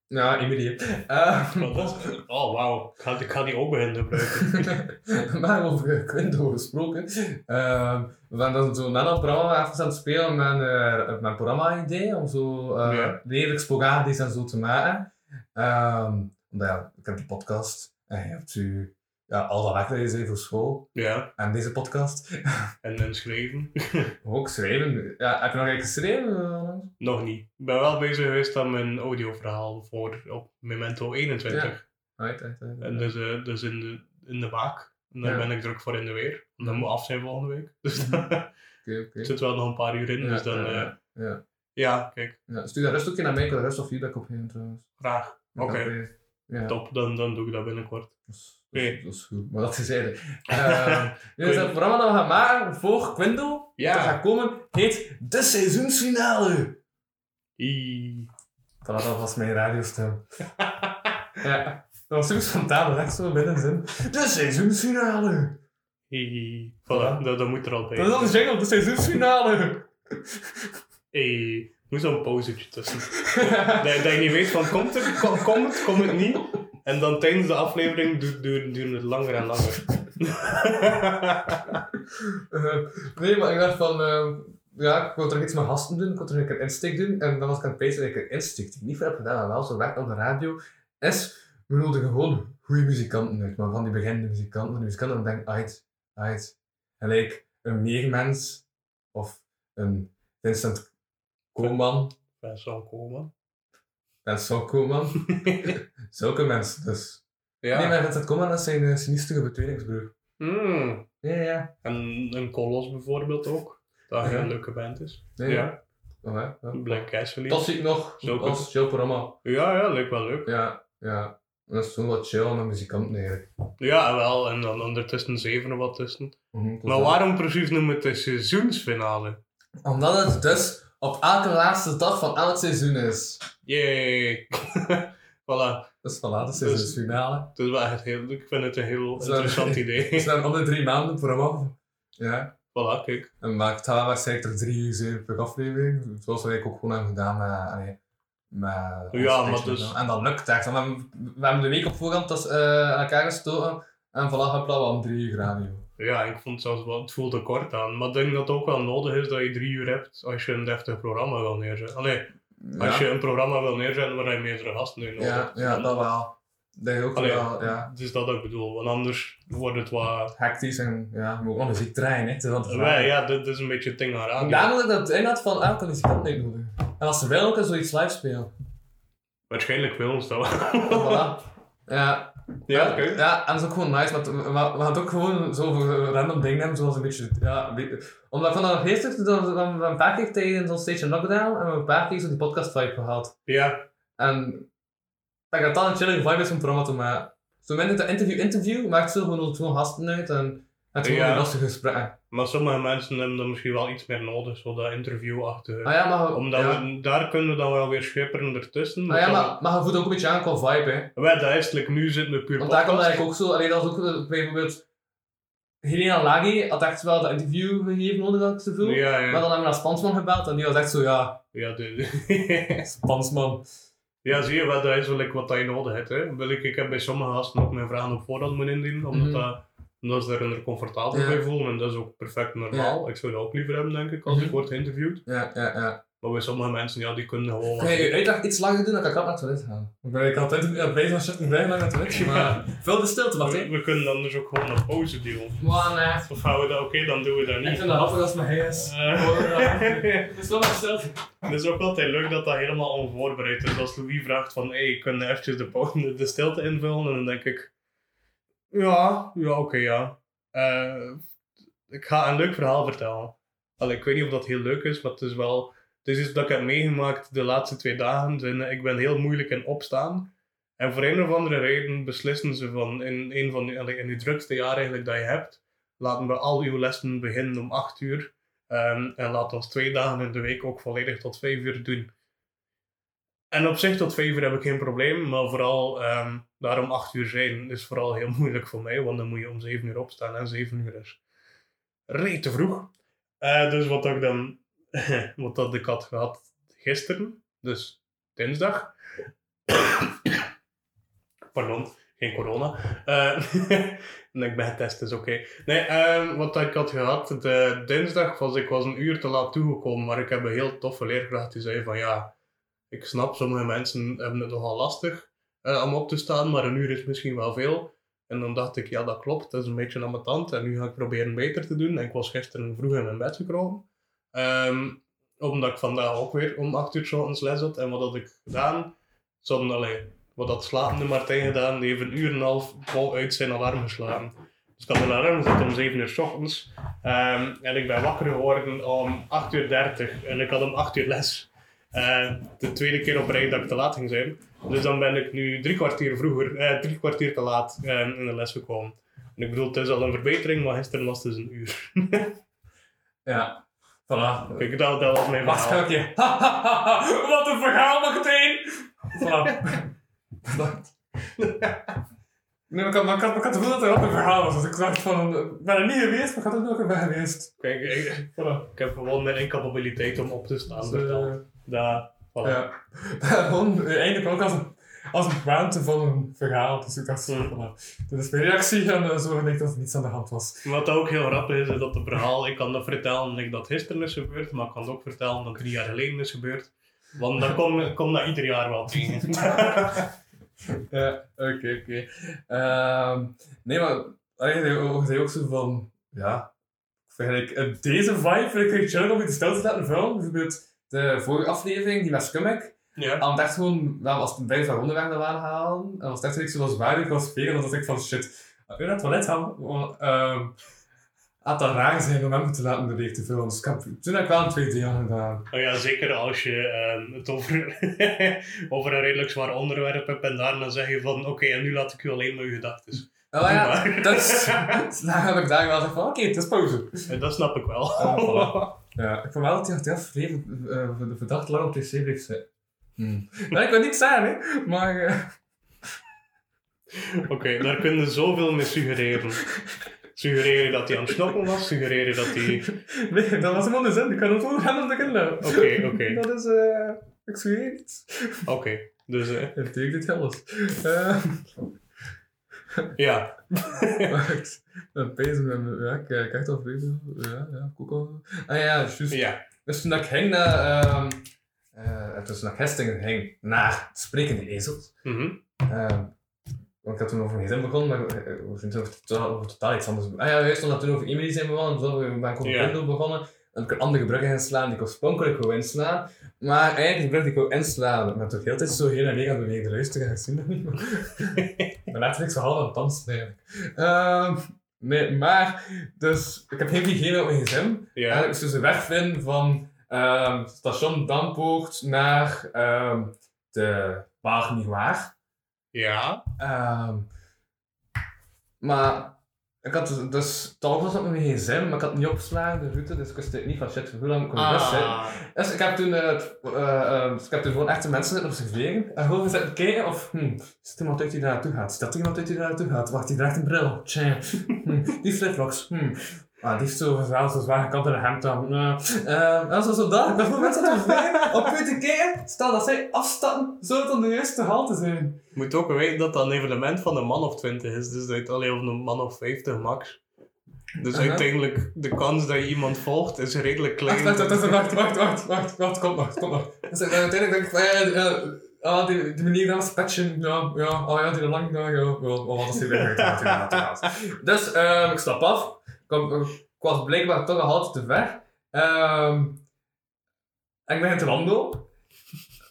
Ja, Emily. Eh, Maar dat is- Oh, wauw. Ik ga, ik ga die ook beginnen gebruiken. maar over Quindo gesproken. Ehm, we zijn dan zo net een programma even aan het spelen met eh, mijn programma-idee, om zo eh Ja. redelijk sporadisch en zo te maken. Ehm, omdat ja, ik heb die podcast en je hebt u ja, al dat werk dat je zei voor school Ja, en deze podcast. en dan schrijven. Ook schrijven. Ja, heb je nog iets geschreven? eh? Nog niet. Ik ben wel bezig geweest aan mijn audioverhaal voor op Memento 21. Right, right, right. En dus, eh, dus in, de, in de maak. En daar Ja. ben ik druk voor in de weer. En dat moet af zijn volgende week. Dus Oké, er oké. zit wel nog een paar uur in. dus dan, ja, eh, ja, ja. ja, kijk, Ja, Stuur dat rust ook in naar mij, ik wil er rust of feedback op geven trouwens. graag. Oké, Ja. top. Dan, dan doe ik dat binnenkort. Is, dat is- dat goed, maar dat is zijde. Uh, dus het programma dat we gaan maken voor Quindo, Ja. dat gaat komen, heet De Seizoensfinale. Voilà, dat was mijn radiostem. ja, dat was super spontaan, echt zo binnen zin. De Seizoensfinale. Ie. Voilà, dat, dat moet er al bij. Dat is al de jingle, De Seizoensfinale. Hey, moet zo'n pauzetje tussen. dat, dat je niet weet van, komt het, kom, komt het, komt het niet? En dan tijdens de aflevering duurt duur, duurt het langer en langer. Eh, nee, maar ik dacht van, eh, ja, ik wil er iets met gasten doen, ik wil er een keer insteek doen. En dan was ik aan het pezen dat ik een insteek die ik niet veel heb gedaan, maar wel zo werkt op de radio, is, we nodigen gewoon goede muzikanten uit, maar van die beginnende muzikanten, van die muzikanten, dan denk ik, uit, uit. En like, een meermens, of een Vincent Koolman, Dat zal komen. Vincent Koolman, zulke mensen dus. Ja. Nee, maar Vincent Koolman is zijn uh, sinistere tweelingsbroer. Mm. Ja, ja. En een Kolos bijvoorbeeld ook. Dat Ja. een leuke band is. Nee, ja. Oh, ja. ja. Black Castle. Dat zie ik nog Zulke- als chill programma. Ja, ja, lijkt wel leuk. Ja, ja. Dat is toen wat chill met muzikanten eigenlijk. Ja, wel. En dan ondertussen zeven er wat tussen. Mhm, dat is Maar waarom precies noemen we het de seizoensfinale? Omdat het dus op elke laatste dag van elk seizoen is. Yay! voilà. Dus voilà, de seizoensfinale. Het is wel echt heel, ik vind het een heel interessant idee. Het zijn om de drie maanden programma. Ja. voilà, kijk. En maar het gaat waarschijnlijk er drie uur zeven per aflevering. Zoals we eigenlijk ook gewoon hebben gedaan met... allee, met Ja, maar dus- En dat lukt echt. We hebben, we hebben de week op voorhand dus, eh, aan elkaar gestoken. En voilà, hopla, we hadden drie uur radio. Ja, ik vond het zelfs wel, het voelde kort aan. Maar ik denk dat het ook wel nodig is dat je drie uur hebt als je een deftig programma wil neerzetten. Allee, als je een programma wil neerzetten waar je meerdere gasten in nodig Ja, hebt. ja, dat wel. Dat je ook Allee, wel, ja. Het is dat ik bedoel, want anders wordt het wat... hectisch en ja, we moeten nog muziek draaien, hè. het Ja, ja, dit is een beetje het ding aan radio. Daarom dat ik dat inhoud van, ah, kan muzikant uitnodigen. En als ze willen, ook zoiets live spelen. Waarschijnlijk wil ons dat wel. voilà. Ja. Ja. Ja, en dat is ook gewoon nice, maar we, we gaan het ook gewoon zo voor random dingen hebben, zoals een beetje, ja, een beetje- omdat vond dat we we hebben een paar keer tijdens ons stage lockdown, en we een paar keer zo die podcast vibe gehad. Ja, En dat gaat dan een chillige vibe is om programma te maken. Zo minder de interview interview, maakt zo gewoon, gewoon gasten uit en het gewoon Ja. een lastige gesprekken. maar sommige mensen hebben dan misschien wel iets meer nodig, zo dat interviewachtige. Ah ja, maar, Omdat ja. we, daar kunnen we dan wel weer schipperen ertussen. Ah ja, maar, maar je voelt ook een beetje aan qua vibe, hè. Wij, dat is like, nu zitten we puur Want daar komt eigenlijk ook zo, alleen dat is ook eh, bijvoorbeeld... Helena Lagi had echt wel dat interview gegeven nodig, had ik zo voel. Ja, Maar ja. dan hebben we naar Spansman gebeld en die was echt zo, ja, Ja, de, Spansman. ja, zie je wel, dat is wel like, wat dat je nodig hebt. Hè. Wil ik, ik heb bij sommige gasten ook mijn vragen op voorhand moeten indienen, omdat Mhm. dat Omdat ze er er comfortabel Ja. bij voelen en dat is ook perfect normaal. Ik zou dat ook liever hebben, denk ik, als ik Mhm. word geïnterviewd. Ja, ja, ja. Maar bij sommige mensen, ja, die kunnen gewoon... Je je uitleg iets langer doen, dan kan ik altijd naar het toilet gaan. Ik ben ik altijd ja, bezig met shit, ik naar het toilet. Maar veel de stilte, wacht we, we kunnen dan dus ook gewoon een pauze duwen. Man, nee. Of houden we dat, oké, dan doen we dat Ik niet. vind dat grappig als mijn hij is. Eh, Het is wel stilte. Het is ook altijd leuk dat dat helemaal onvoorbereid is. Als Louis vraagt van, hey, kun je eventjes de, pauze- de, de stilte invullen? En dan denk ik, ja, ja, oké, ja. Eh, ik ga een leuk verhaal vertellen. Allee, ik weet niet of dat heel leuk is, maar het is wel... Het is iets dat ik heb meegemaakt de laatste twee dagen. Ik ben heel moeilijk in opstaan. En voor een of andere reden beslissen ze van, in een van in die drukste jaar eigenlijk dat je hebt, laten we al uw lessen beginnen om 8 uur. Ehm, en laat ons twee dagen in de week ook volledig tot vijf uur doen. En op zich tot vijf uur heb ik geen probleem, maar vooral ehm, daarom acht uur zijn is vooral heel moeilijk voor mij, want dan moet je om zeven uur opstaan en zeven uur is reet te vroeg. Eh, dus wat ik dan, wat dat ik had gehad gisteren, dus dinsdag. Pardon, geen corona. Eh, en ik ben getest, is oké. Nee, ehm, wat ik had gehad, de dinsdag was ik was een uur te laat toegekomen, maar ik heb een heel toffe leerkracht die zei van ja, ik snap, sommige mensen hebben het nogal lastig eh, om op te staan, maar een uur is misschien wel veel. En dan dacht ik, ja dat klopt, dat is een beetje ambetant en nu ga ik proberen beter te doen. En ik was gisteren vroeg in mijn bed gekropen. Ehm, omdat ik vandaag ook weer om 8 uur ochtends les had. En wat had ik gedaan? Ze hadden, allee, wat had slapende Martijn gedaan? Die heeft een uur en een half vol uit zijn alarm geslagen. Dus ik had een alarm gezet om 7 uur 's ochtends. Ehm, en ik ben wakker geworden om 8 uur 30 en ik had om 8 uur les. Eh, de tweede keer op rij dat ik te laat ging zijn. Dus dan ben ik nu drie kwartier vroeger, eh, drie kwartier te laat eh, in de les gekomen. En ik bedoel, het is al een verbetering, maar gisteren was het dus een uur. Ja. Voilà. Kijk, dat, dat was mijn Wacht, verhaal. ga ik je. Wat een verhaal meteen! Voilà. Bedankt. Nee, maar ik had, maar ik had, maar ik had het gevoel dat er ook een verhaal was. Dus ik dacht van, ik ben er niet geweest, maar ik had er ook een ben geweest. Kijk, ik, Voilà. ik heb gewoon mijn incapabiliteit om op te staan Dus, verteld. Eh, Dat, voilà. ja. Eh, eigenlijk ook als een, als een ruimte van een verhaal. Dus ik dacht, Hmm. voilà. Dit is mijn reactie en eh, zo gelijk dat er niets aan de hand was. Wat ook heel grappig is, is dat het verhaal, ik kan dat vertellen like, dat gisteren is gebeurd, maar ik kan het ook vertellen dat drie jaar geleden is gebeurd. Want dan komt kom dat ieder jaar wel tegen. Ja, oké, oké. Ehm, nee, maar eigenlijk zei ook zo van, ja, eigenlijk, eh, deze vibe vind ik echt chill om je te laten vullen. Bijvoorbeeld de vorige aflevering, die met Skummack, ja. echt gewoon, wel, als het bijna van onderwerpen aanhalen, en als zoiets zoals waar ik was spelen, dan dacht ik van shit, ik wil naar het toilet gaan, want, ehm, had dat raar zijn om hem te laten de week te vullen. Dus ik heb, toen heb ik wel een tweede jaar gedaan. Oh ja, zeker als je ehm, het over, over een redelijk zwaar onderwerp hebt en daarna zeg je van oké, en nu laat ik u alleen maar uw gedachten. Oh ja, dat is, daar heb ik daar wel gezegd van, oké, het is pauze. En dat snap ik wel. Ja, ik vond wel dat hij heel vreemd uh, verdacht lang op de wc bleef zitten. Hmm. Nou, ik wil niet zeggen, hè, maar... eh, Oké, daar kun je zoveel mee suggereren. Suggereren dat hij aan het was, suggereren dat hij... nee, dat was helemaal de zin. Ik kan het gewoon gaan om te kunnen. Oké, oké, Dat is, eh... ik zweer iets. oké. Dus eh, Het betekent alles. Eh, ja, pezen met Ja, ik kijk echt al vreemd. Ja, ja, ik ook al. Ah ja, juist. ja. Dus toen ik ging naar... eh, toen ik gisteren ging naar Sprekende Ezels. Mhm. Ehm, want ik had toen over mijn gezin begonnen, maar eh, we zijn over totaal, totaal iets anders. Ah ja, juist omdat we toen over Emily zijn begonnen, toen ben ik over Ja. Kindle begonnen. En ik een andere brug inslaan die ik oorspronkelijk wou inslaan. Maar eigenlijk de brug die ik wou inslaan, ik ben toch heel tijd zo heen en weer aan het bewegen. De luisteraar ik zie dat niet, maar... ik ben letterlijk zo half aan het dansen eigenlijk. Ehm, nee, maar, dus ik heb geen hygiëne op mijn gezin. Ja. Is dus de weg vinden van ehm, station Dampoort naar ehm, de Wagen niet waar. Ja. Ehm, maar ik had dus, dus was op mijn gsm, maar ik had niet opgeslagen, de route, dus ik wist het niet van shit, hoe lang kon ik bus zijn. Dus ik heb toen, dus ik heb toen gewoon echte mensen zitten observeren en gewoon zitten kijken of, hm, is er iemand uit die daar naartoe gaat? Staat er iemand uit die daar naartoe gaat? Wacht, die draagt een bril. Tja. Hm, die flipflops. Hm. Ah, die heeft zo verhaal, zo zwaar gekant in de hemd aan. Uh, uh, en zo, zo dat. Dat moment dat we op te kijken, stel dat zij afstappen, zou het dan de juiste halte zijn. Je moet ook weten dat dat een evenement van een man of 20 is. Dus dat je het alleen over een man of 50 max. Dus uiteindelijk, de kans dat je iemand volgt is redelijk klein. Wacht, wacht, wacht, wacht, wacht, wacht, kom nog, kom nog. Dus dan uiteindelijk denk ik van, ja, ja, ah, die, die manier dat patchen, ja, ja, oh ja, die lang, ja, ja, wat is die weer. Dus, ehm, ik stap af, ik, ik was blijkbaar toch een halte te ver. Ehm, ik begin te wandelen.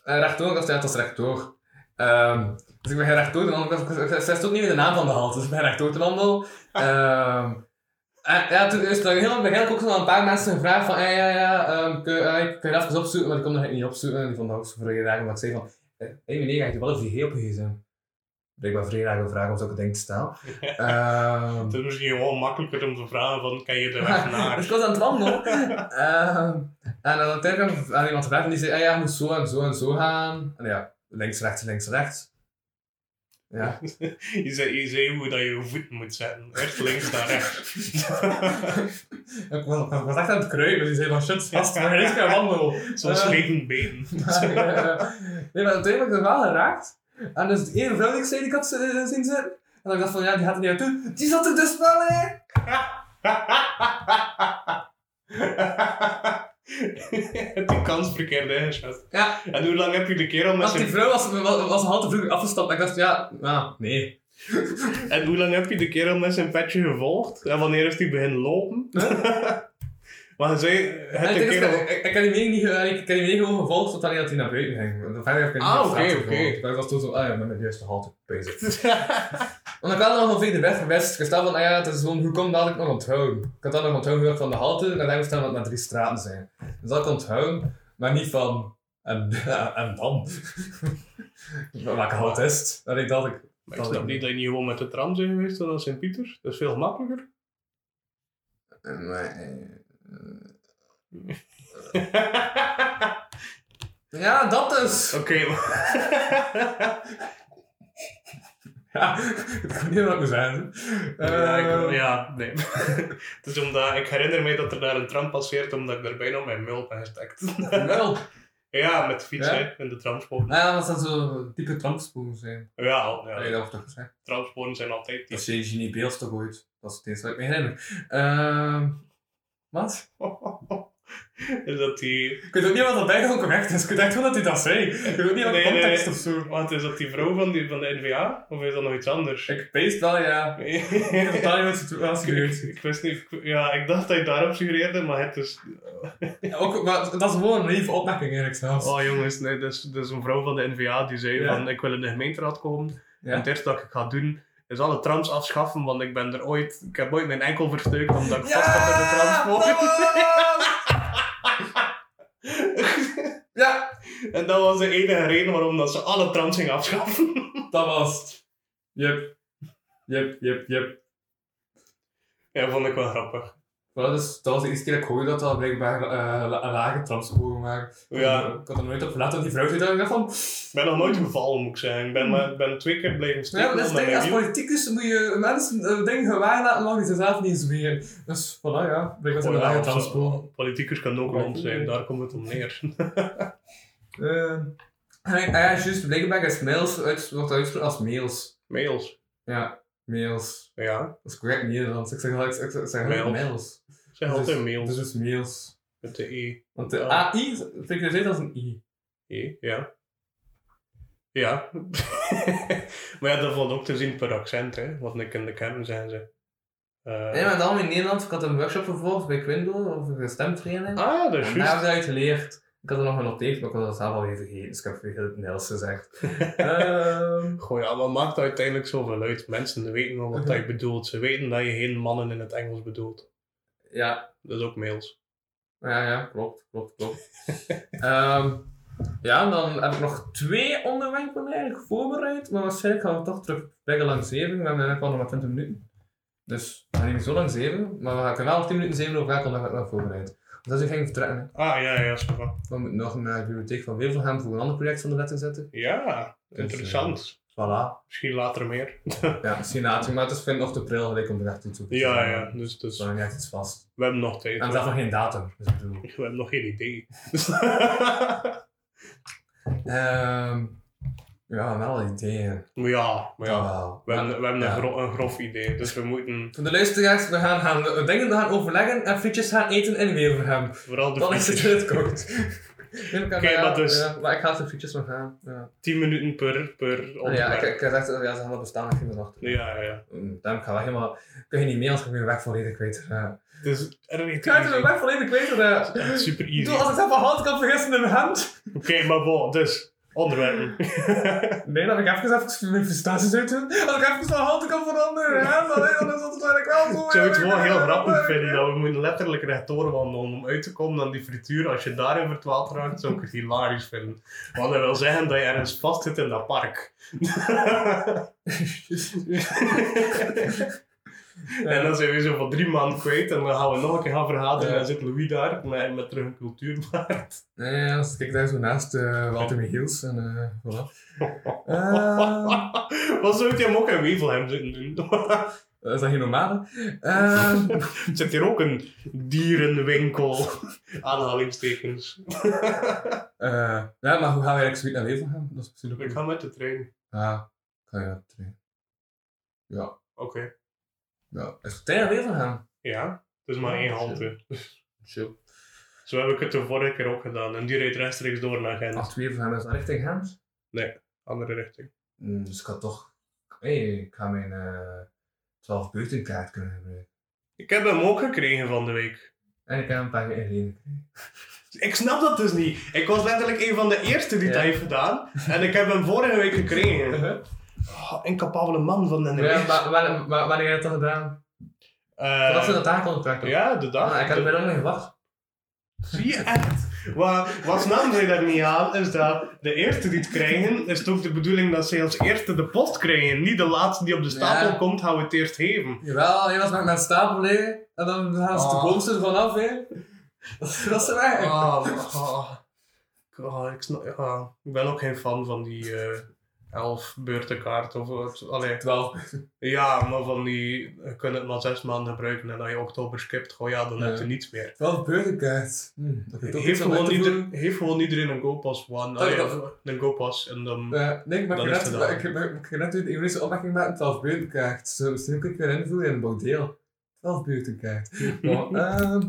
En rechtdoor, dat is, ja, dat rechtdoor. Ehm, dus ik begin rechtdoor te wandelen. Ik- ik- Zij stond niet in de naam van de halte, dus ik begin rechtdoor te wandelen. Ehm, en ja, toen is heel begin ook nog een paar mensen gevraagd van, ja, ja, eh, kun je dat even opzoeken? Maar die kon nog niet opzoeken. En die vond dat ook zo raar, omdat ik zei van, hé hey, meneer, ga je wel over die heel op je? Blijkbaar vrij raar vragen om zulke dingen te stellen. Ehm, Het is misschien gewoon makkelijker om te vragen van, ken je de weg dus naar? ik was aan het wandelen. Ehm, en dan uiteindelijk heb ik aan iemand gevraagd en die zei, ah ja, je moet zo en zo en zo gaan. En ja, links, rechts, links, rechts. Ja. Je zei, je zei hoe dat je je voeten moet zetten. Eerst links naar rechts. ik, was, ik was echt aan het kruipen, die zei van shit, vast, maar gaan wandelen. Zo'n Eh. slepend been. nee, maar uiteindelijk heb ik het wel geraakt. En dus de ene vrouw die ik zei, die ik had eh, zien zitten. En dan dacht ik van, ja, die gaat er niet aan toe. Die zat er dus wel in! Die kans verkeerd ingeschat. Ja, En hoe lang heb je de kerel met want die zijn... vrouw was, was, was een halte vroeger afgestapt. En ik dacht, ja, ja, nee. En hoe lang heb je de kerel met zijn petje gevolgd? En wanneer is hij beginnen lopen? Zei, En het kerel... ik, ik, ik heb die mening niet, ik, ik heb die mening gewoon gevolgd tot hij dat hij naar buiten ging. Verder heb ik niet Ah, oké, oké. Ik was toen zo, ah ja, ik ben met de juiste halte bezig. Want ik had nog van de weg geweest. Ik stel van, ah ja, het is gewoon, hoe komt dat ik nog onthouden? Ik had dan nog onthouden van de halte naar daar staan dat het maar drie straten zijn. Dus dat ik onthouden, maar niet van, en, en dan. Welke halte is het? Dat ik dacht, ik, Maar ik snap niet dat je niet gewoon met de tram bent geweest dan Sint-Pieter. Dat is veel gemakkelijker. Ja, dat is. Oké. Ja, ik weet niet wat ik moet zeggen. ja, ik, Eh, ja, nee. Het is omdat... Ik herinner me dat er daar een tram passeert omdat ik er bijna mijn mul ben gestekt. Wel. ja, met de fiets, Ja? hè. In de tramsporen. Nou ja, dat zou zo diepe trampsporen zijn. Ja, ja Nee, dat wordt toch gezegd. tramsporen zijn altijd Dat is je Genie Beels toch ooit? Dat is het eerste wat ik me herinner. Ehm wat? is dat die... Ik weet ook niet wat dat bijgegaan correct is. Ik weet echt wel dat hij dat zei. Ik weet ook niet wat de Nee, nee, context nee. of zo. Want is dat die vrouw van, die, van de NVA? Of is dat nog iets anders? Ik peest wel, ja. Ik heb totaal niet wat ik, ik wist niet... ik- ja, ik dacht dat je daarop suggereerde, maar het is... Ja, ook, maar dat is gewoon een lieve opmerking eigenlijk zelfs. Oh jongens, nee, dus, dus een vrouw van de NVA die zei Ja. van ik wil in de gemeenteraad komen. En het eerste dat ik ga doen is alle trams afschaffen, want ik ben er ooit... Ik heb ooit mijn enkel versteukt omdat ik vast zat in de transport. Ja, en dat was de enige reden waarom dat ze alle trams gingen afschaffen. dat was het. Yep. Yep, yep, yep. ja, vond ik wel grappig. Wel, dus, dat was de eerste keer dat ik hoorde dat dat blijkbaar eh, la- lage tramsporen waren. Ja. Ik had er nooit op gelet dat die vrouw zei dat ik dacht van... Ik ben nog nooit gevallen, moet ik zeggen. Ik ben, maar, ben twee keer blijven Ja, steken. maar dat is ding, als politicus moet je mensen eh, dingen gewaar laten lang ze zelf niet zweren. Dus, voilà, ja. Blijkbaar zijn Oh, ja, lage tramsporen. Politiekers kunnen ook rond zijn, daar komt het om neer. Eh, en ah ja, juist, blijkbaar is mails uit, wordt uitgesproken als mails. Mails. Ja, mails. Ja, Dat is correct Nederlands. Ik zeg, ik zeg, ik zeg, ik zeg Mails. mails. Ik zeg Dus- altijd mails. Dus is mails. Met de E. Want de. AI figureert als een I. E, ja. Ja. maar ja, dat valt ook te zien per accent, hè. Wat ik in de kern zijn ze. Eh, Nee, maar dan in Nederland, ik had een workshop gevolgd bij Quindo over de stemtraining. Ah, dat is en daar heb ik geleerd. Ik had er nog genoteerd, maar ik had het zelf alweer vergeten, dus ik heb weer het Nederlands gezegd. Ehm, Goh, ja, wat maakt uiteindelijk zoveel uit? Mensen weten wel wat dat je bedoelt. Ze weten dat je geen mannen in het Engels bedoelt. Ja, Dat is ook mails. ja, ja, klopt, klopt, klopt. Ehm, ja, dan heb ik nog twee onderwerpen eigenlijk voorbereid, maar waarschijnlijk gaan we toch terug bijna lang zeven. We hebben eigenlijk al nog maar 20 minuten. Dus we gaan niet zo lang zeven, maar we gaan wel nog 10 minuten zeven over elk onderwerp nog voorbereid. Dus als ik ging vertrekken, hè. Ah, ja, ja, super. we moeten nog naar de bibliotheek van Wevelgem voor een ander project van de wet zetten. Ja, Dus, interessant. Voilà. Misschien later meer. Ja, misschien later, maar het is vind nog te pril gelijk om er echt op te Ja, ja. Dus, Dus dan echt iets vast. we hebben nog tijd. En zelf nog geen datum. Dus ik bedoel. We hebben nog geen idee. Ehm ja, wel ideeën. maar ja, maar ja. We hebben, we hebben Ja. een, gro- een grof idee, dus we moeten Voor de luisteraars, we gaan, gaan dingen gaan overleggen en frietjes gaan eten in Weverhem. vooral de Dan is het Oké, maar dus- Ja, maar ik ga de frietjes nog gaan. Ja. 10 minuten per, per Oh, ja, onderwerp. ik, ik heb gezegd, ja, ze gaan dat bestaan, ik achter. Ja, ja, ja. Mm, Daarom ik ga wel helemaal... Kun je niet mee, anders ga ik mijn weg volledig kwijt. Ja. Dus er Ik ga mijn weg volledig kwijt. Ja. super Ik easy. bedoel, als ik het van hand kan vergissen in mijn hand. Oké, maar bon, dus onderwerpen. Nee, dat ik even, even mijn frustraties uit doen. Als ik even van hand kan veranderen. Ja, dan, dan is dat eigenlijk wel. Ik zou het wel heel grappig vinden dat we moeten letterlijk rechtdoor wandelen om uit te komen aan die frituur. Als je daarin verdwaald raakt, zou ik het hilarisch vinden. Want dat wil zeggen dat je ergens vast zit in dat park. En dan zijn we zo van drie maanden kwijt en dan gaan we nog een keer gaan vergaderen en Ja. dan zit Louis daar met, met terug een cultuurbaard. Nee, als ik daar zo naast uh, Walter Michiels en uh, voilà. Uh, Wat zou je hem ook in Wevelhem zitten doen? is dat geen nomade? Uh, Zit hier ook een dierenwinkel? Aanhalingstekens. uh, ja, maar hoe gaan we eigenlijk zoiets naar Wevelhem? Dat is misschien ook Ik ga met de trein. Ja, ga je met de trein. Ja. Oké. Ja, is het trein naar Wevelhem? Ja, het is maar één halte. Chill. Zo heb ik het de vorige keer ook gedaan. En die reed rechtstreeks door naar Gent. Ach, Wevelhem is dat richting Gent? Andere richting. Mm, dus ik had toch... Hey, ik ga mijn uh, 12 buitenkaart kunnen gebruiken. Ik heb hem ook gekregen van de week. En ik heb een paar keer gekregen. Ik snap dat dus niet. Ik was letterlijk een van de eerste die Ja. het heeft gedaan. En ik heb hem vorige week gekregen. Oh, incapabele man van de Ja, maar wanneer, wa- wanneer heb je dat gedaan? Eh, Dat ze dat aankondigd Ja, de dag. Ah, ik had er bijna niet gewacht. Zie je echt? Wat, wat snap je daar niet aan, is dat de eerste die het krijgen, is het ook de bedoeling dat ze als eerste de post krijgen. Niet de laatste die op de stapel Ja. komt, gaan we het eerst geven. Jawel, je was met mijn stapel liggen en dan gaan ze de Oh. bovenste ervan af, hè. Dat is weg. Ah, ah, ah, ik, snap, ja, ik ben ook geen fan van die eh elf beurtenkaart. Of, wat- allee, 12. ja, maar van die, je kunt het maar zes maanden gebruiken en als je oktober skipt, goh ja, dan Ja. heb je niets meer. 12 burgerkaart. Hm, je Heeft gewoon, ieder, heeft gewoon iedereen een GoPass One. Dat- een GoPass en dan... Uh, nee, ik maak je net, ik, ik, ik, net een ironische opmerking maken, 12 buitenkaart. Zo, misschien kun ik weer invoeren in een bordeel. 12 buitenkaart. Maar, ehm...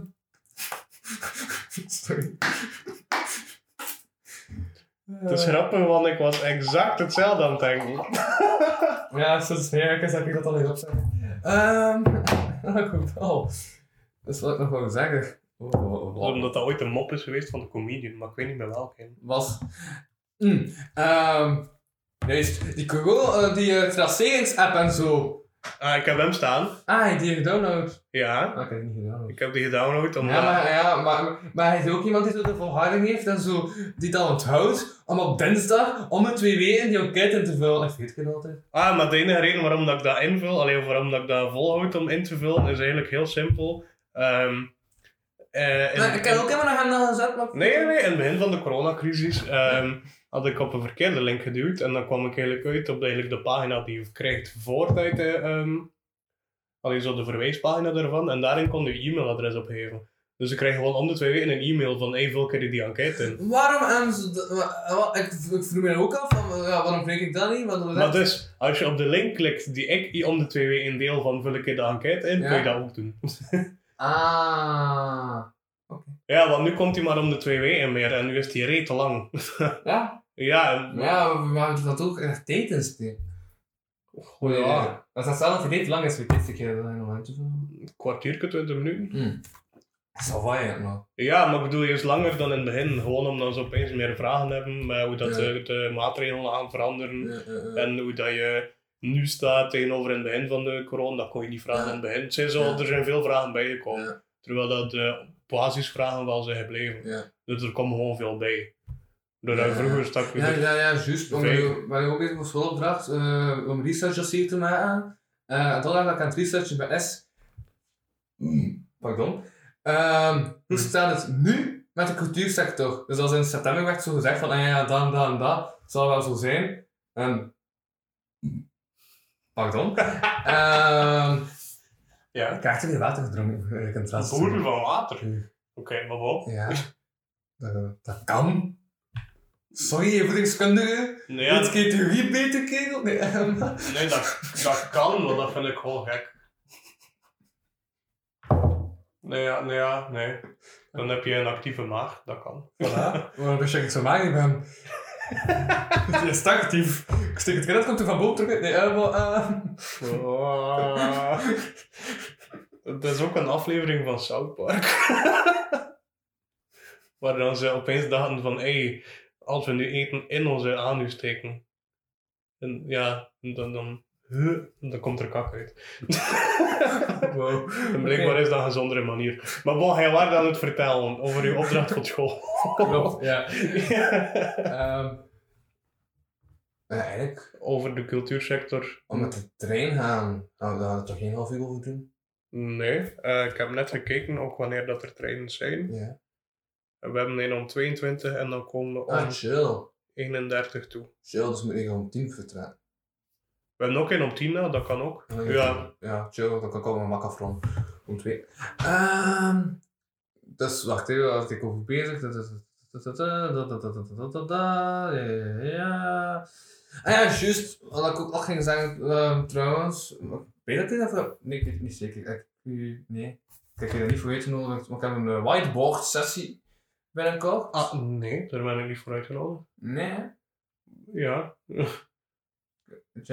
Sorry. Het is grappig, want ik was exact hetzelfde aan het denken. Ja, sinds jaar heb ik dat al niet opzeggen. Ehm... dat komt wel. Dat is wat ik nog wil zeggen. Oh, oh, oh, oh. Omdat dat ooit een mop is geweest van de comedian, maar ik weet niet meer welke. was. Mm, ehm, juist, die corona, eh, die uh, traceringsapp en zo. Ah, ik heb hem staan. Ah, die heb je gedownload. Ja, Ah, ik heb die niet gedownload. ik heb die gedownload. Omdat... Ja, maar, ja, maar, maar hij is ook iemand die zo de volharding heeft en zo, die dan onthoudt om op dinsdag om de twee weken die enquête in te vullen. Ik weet het niet altijd. Ah, maar de enige reden waarom dat ik dat invul, alleen waarom dat ik dat volhoud om in te vullen, is eigenlijk heel simpel. Ehm eh, Maar ik heb ook helemaal naar hem gezet, maar... Nee, nee, nee. In het begin van de coronacrisis ehm, had ik op een verkeerde link geduwd. En dan kwam ik eigenlijk uit op eigenlijk de pagina die je krijgt voordat je... ehm alleen zo de verwijspagina daarvan. En daarin kon je e-mailadres opgeven. Dus ik krijg gewoon om de twee weken een e-mail van hey, vul die enquête in. Waarom wa- wa- Ik, ik vroeg me ook af, van, ja, waarom kreeg ik dat niet? Want Maar dus, als je op de link klikt die ik om de twee weken deel van vul ik de enquête in, Ja. kun je dat ook doen. Ah... ja, want nu komt hij maar om de twee weken meer en nu is die reet te lang. Ja? ja, ja, we hebben dat ook echt tijd in steken. Goh, ja. Als dat zelf niet lang is, weet ik dat je er nog aan toe een kwartiertje, twintig minuten. Hmm. Dat is al waar, man. Ja, maar ik bedoel, is langer dan in het begin. Gewoon omdat ze opeens meer vragen hebben met hoe dat Ja. de, de maatregelen gaan veranderen. Ja, ja, ja. En hoe dat je nu staat tegenover in het begin van de corona, dat kon je niet vragen Ja. in het begin. Het zijn zo, Ja. Er zijn veel vragen bijgekomen. Ja. Terwijl dat de basisvragen wel zijn gebleven. Ja. Dus er komt gewoon veel bij. Doordat Ja. vroeger stak je Ja, ja, ja, juist. Waar je ook even voor school opdracht, eh om research dossier te maken. Eh en tot dat ik aan het researchen ben is... Mm, pardon. Ehm, hoe staat het nu met de cultuursector? Dus als in september werd zo gezegd van, ah ja, dan, dan, dan, zal wel zo zijn. En Pardon. Ehm Ja. ik krijg te veel water gedronken. eh, Ik Boeren zeggen. van water. Oké, maar wat? Ja. Dat, dat kan. Sorry, voedingskundige. Nee, ja, Weet je theorie beter, kerel? Nee, ehm, nee dat, dat kan, maar dat vind ik gewoon gek. Nee, ja, nee, ja, nee. Dan heb je een actieve maag, dat kan. Voilà. Maar dus ik zo mager ben. Je is actief. Ik steek het kind, komt er van boven terug. Nee, eh, maar, eh, Oh. Is ook een aflevering van South Park. Waar dan ze opeens dachten van, hé, hey, als we nu eten in onze anus steken. En ja, dan, dan, huh, dan komt er kak uit. wow. En blijkbaar is dat een gezondere manier. Maar bon, hij was aan het vertellen over uw opdracht van school. Klopt, ja. Ehm ja, eigenlijk, over de cultuursector. om met de trein gaan, daar hadden we toch geen half uur over doen? Nee, eh, ik heb net gekeken ook wanneer dat er treinen zijn. Ja. We hebben een om 22 en dan komen we om Ah, chill. 31 toe. Chill, dus moet ik om tien vertrekken. We hebben ook een om 10, nou, dat kan ook. Ah, Ja, Ja, chill, dan kan ik ook mijn mak afronden. Om twee. Ehm dus wacht even, was ik over bezig? Ja, ja, ja. Ah ja, juist, wat ik ook nog ging zeggen, ehm, trouwens. Weet dat dat voor... Nee, ik weet het niet zeker. Ik, nee, ik heb je er niet voor uitgenodigd, maar ik heb een eh, whiteboard sessie binnenkort. Ah, nee, daar ben ik niet voor uitgenodigd. Nee? Ja. Ik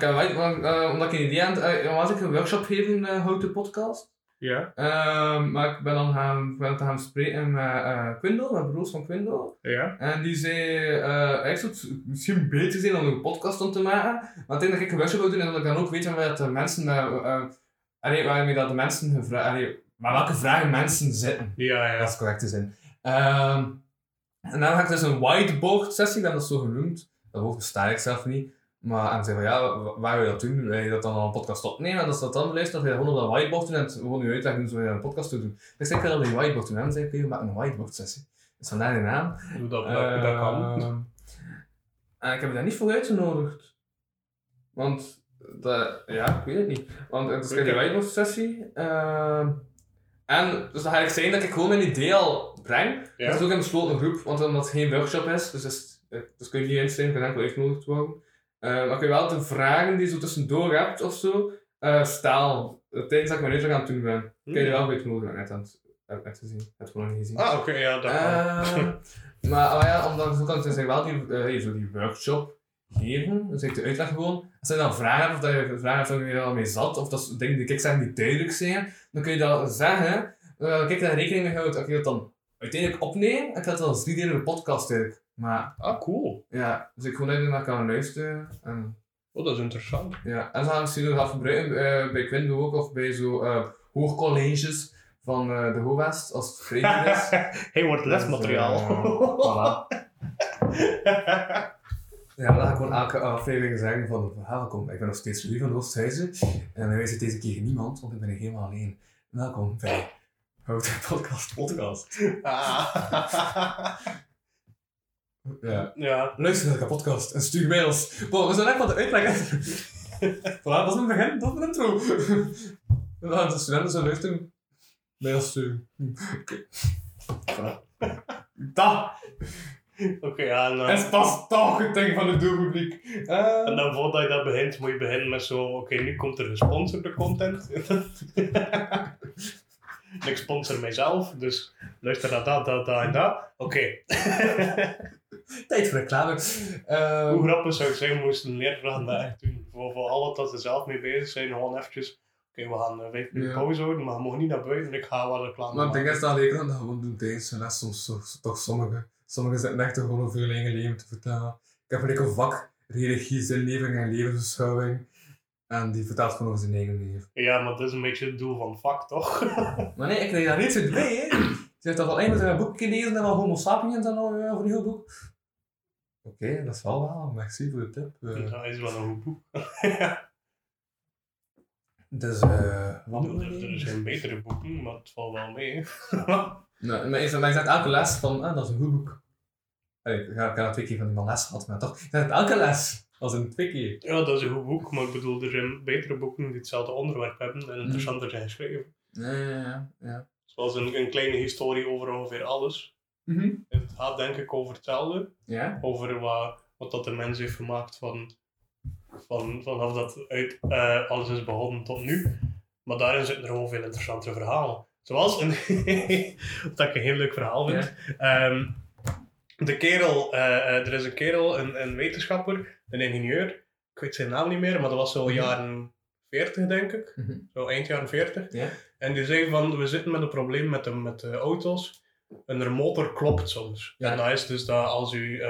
heb een white- eh, omdat ik een idee aan het... Uh, was ik een workshop geven, uh, Houten Podcast. Ja, Ehm, maar ik ben dan gaan, ben gaan spreken met Quindo, met broers van Quindo. ja. En die zei, eigenlijk zou het misschien beter zijn om een podcast om te maken. Maar ik denk dat ik een workshop wil doen en dat ik dan ook weet waar de mensen, allee, waarmee dat de mensen gevraagd, maar welke vragen mensen zitten. Ja, ja. Dat is correct te zijn. Um, en dan ga ik dus een whiteboard sessie, ben dat zo genoemd. Dat woord besta ik zelf niet. Maar en zei van ja, waar wil je dat doen? Wil je dat dan al een podcast opnemen? En dat ze dat dan beluisteren, dat je gewoon op dat whiteboard doen en gewoon je uitleggen hoe je een podcast te doen. Dus ik wil dat op die whiteboard doen. En zei ik, maken een whiteboard sessie. Dus vandaar die naam. Hoe dat, dat, dat kan. Ehm, En ik heb daar niet voor uitgenodigd. Want, ja, ik weet het niet. Want het is een whiteboard sessie. Ehm, en dus dan ga ik zeggen dat ik gewoon mijn idee al breng. Ja. Dat is ook in een besloten groep, want omdat het geen workshop is, dus, is, dus kun je niet instellen, kan enkel uitgenodigd worden. Uh, maar kun je wel de vragen die je zo tussendoor hebt of zo, uh, stellen. Tijdens dat ik mijn uitleg aan het doen ben. Kun je er wel uitnodigen, net aan het heb net gezien. Heb het gewoon nog niet gezien. Ah, oké, ja, dat. Uh, maar oh ja, omdat zo kan het zijn wel die, uh, zo die workshop geven, dus ik de uitleg gewoon. Als je dan vragen hebt, of dat je vragen waar je al mee zat, of dat is dingen die ik zeg die duidelijk zijn, dan kun je dat zeggen. Uh, kijk, daar rekening mee houden dat je dat dan uiteindelijk opneem, en ik had dat als driedelige podcast eigenlijk. Maar Ah, cool. ja, dus ik gewoon uit naar kan luisteren. En, Oh, dat is interessant. ja, en ze gaan misschien nog gaan gebruiken uh, bij Quindo ook, of bij zo uh, hoogcolleges van uh, de HOWEST, als het is. Hij wordt lesmateriaal. voilà. Ja, dan ga ik gewoon elke aflevering zeggen van, welkom, ik ben nog steeds Louis van Oosthuizen en wij zitten deze keer niemand, want ik ben helemaal alleen. Welkom bij Houten Podcast Podcast. Ja. ja. Luister naar de podcast en stuur mails. Bon, we zijn echt wat de uitleg. voilà, dat is een begin, dat is een intro. En dan de studenten zo luisteren. Mails sturen. Oké. Dat Oké, ja, en, dan, is pas toch het ding van het doelpubliek. Uh, en dan voordat je dat begint, moet je beginnen met zo, oké, nu komt er gesponsorde content. ik sponsor mijzelf, dus luister naar dat, dat, dat en dat. Oké. Tijd voor reclame. Uh, Hoe grappig zou het zijn, moesten leerkrachten dat echt doen. Voor, voor alle dat ze zelf mee bezig zijn, gewoon eventjes... Oké, we gaan uh, vijf minuten Ja. pauze houden, maar je mag niet naar buiten, ik ga wel reclame maar het ding is dat leerkrachten dat gewoon doen tijdens hun les. Soms toch sommigen. Sommigen zitten echt gewoon over hun eigen leven te vertellen. Ik heb een vak, regie, zinleving en levensbeschouwing. En die vertelt gewoon over zijn eigen leven. Ja, maar dat is een beetje het doel van het vak, toch? Maar nee, ik kreeg daar niets uit bij, hè. Ze heeft toch al iemand een boek gelezen en al Homo sapiens en al uh, over een heel boek. Oké, dat is wel wel. Merci voor de tip. Uh, Dat is wel een goed boek. dus, eh moet Er, er zijn betere boeken, maar het valt wel mee. Nou, maar je zegt elke les van, ah, dat is een goed boek. Allee, ik heb ik heb twee keer van die man les gehad, maar toch, je zegt elke les. Als een twee keer. Ja, dat is een goed boek, maar ik bedoel, er zijn betere boeken die hetzelfde onderwerp hebben en interessanter zijn geschreven. Ja, ja, ja. ja. Zoals een, een kleine historie over ongeveer alles. Mhm. Het gaat denk ik over hetzelfde. Ja? Over wat, wat dat de mens heeft gemaakt van, van, vanaf dat uit, eh, alles is begonnen tot nu. Maar daarin zitten er gewoon veel interessantere verhalen. Zoals een, wat ik een heel leuk verhaal vind. Ehm, de kerel, eh, eh, er is een kerel, een, een wetenschapper, een ingenieur. Ik weet zijn naam niet meer, maar dat was zo Mhm. jaren 40 denk ik. Mhm. Zo eind jaren 40. Ja. En die zei van, we zitten met een probleem met de, met de auto's. En de motor klopt soms. Ja. En dat is dus dat als u...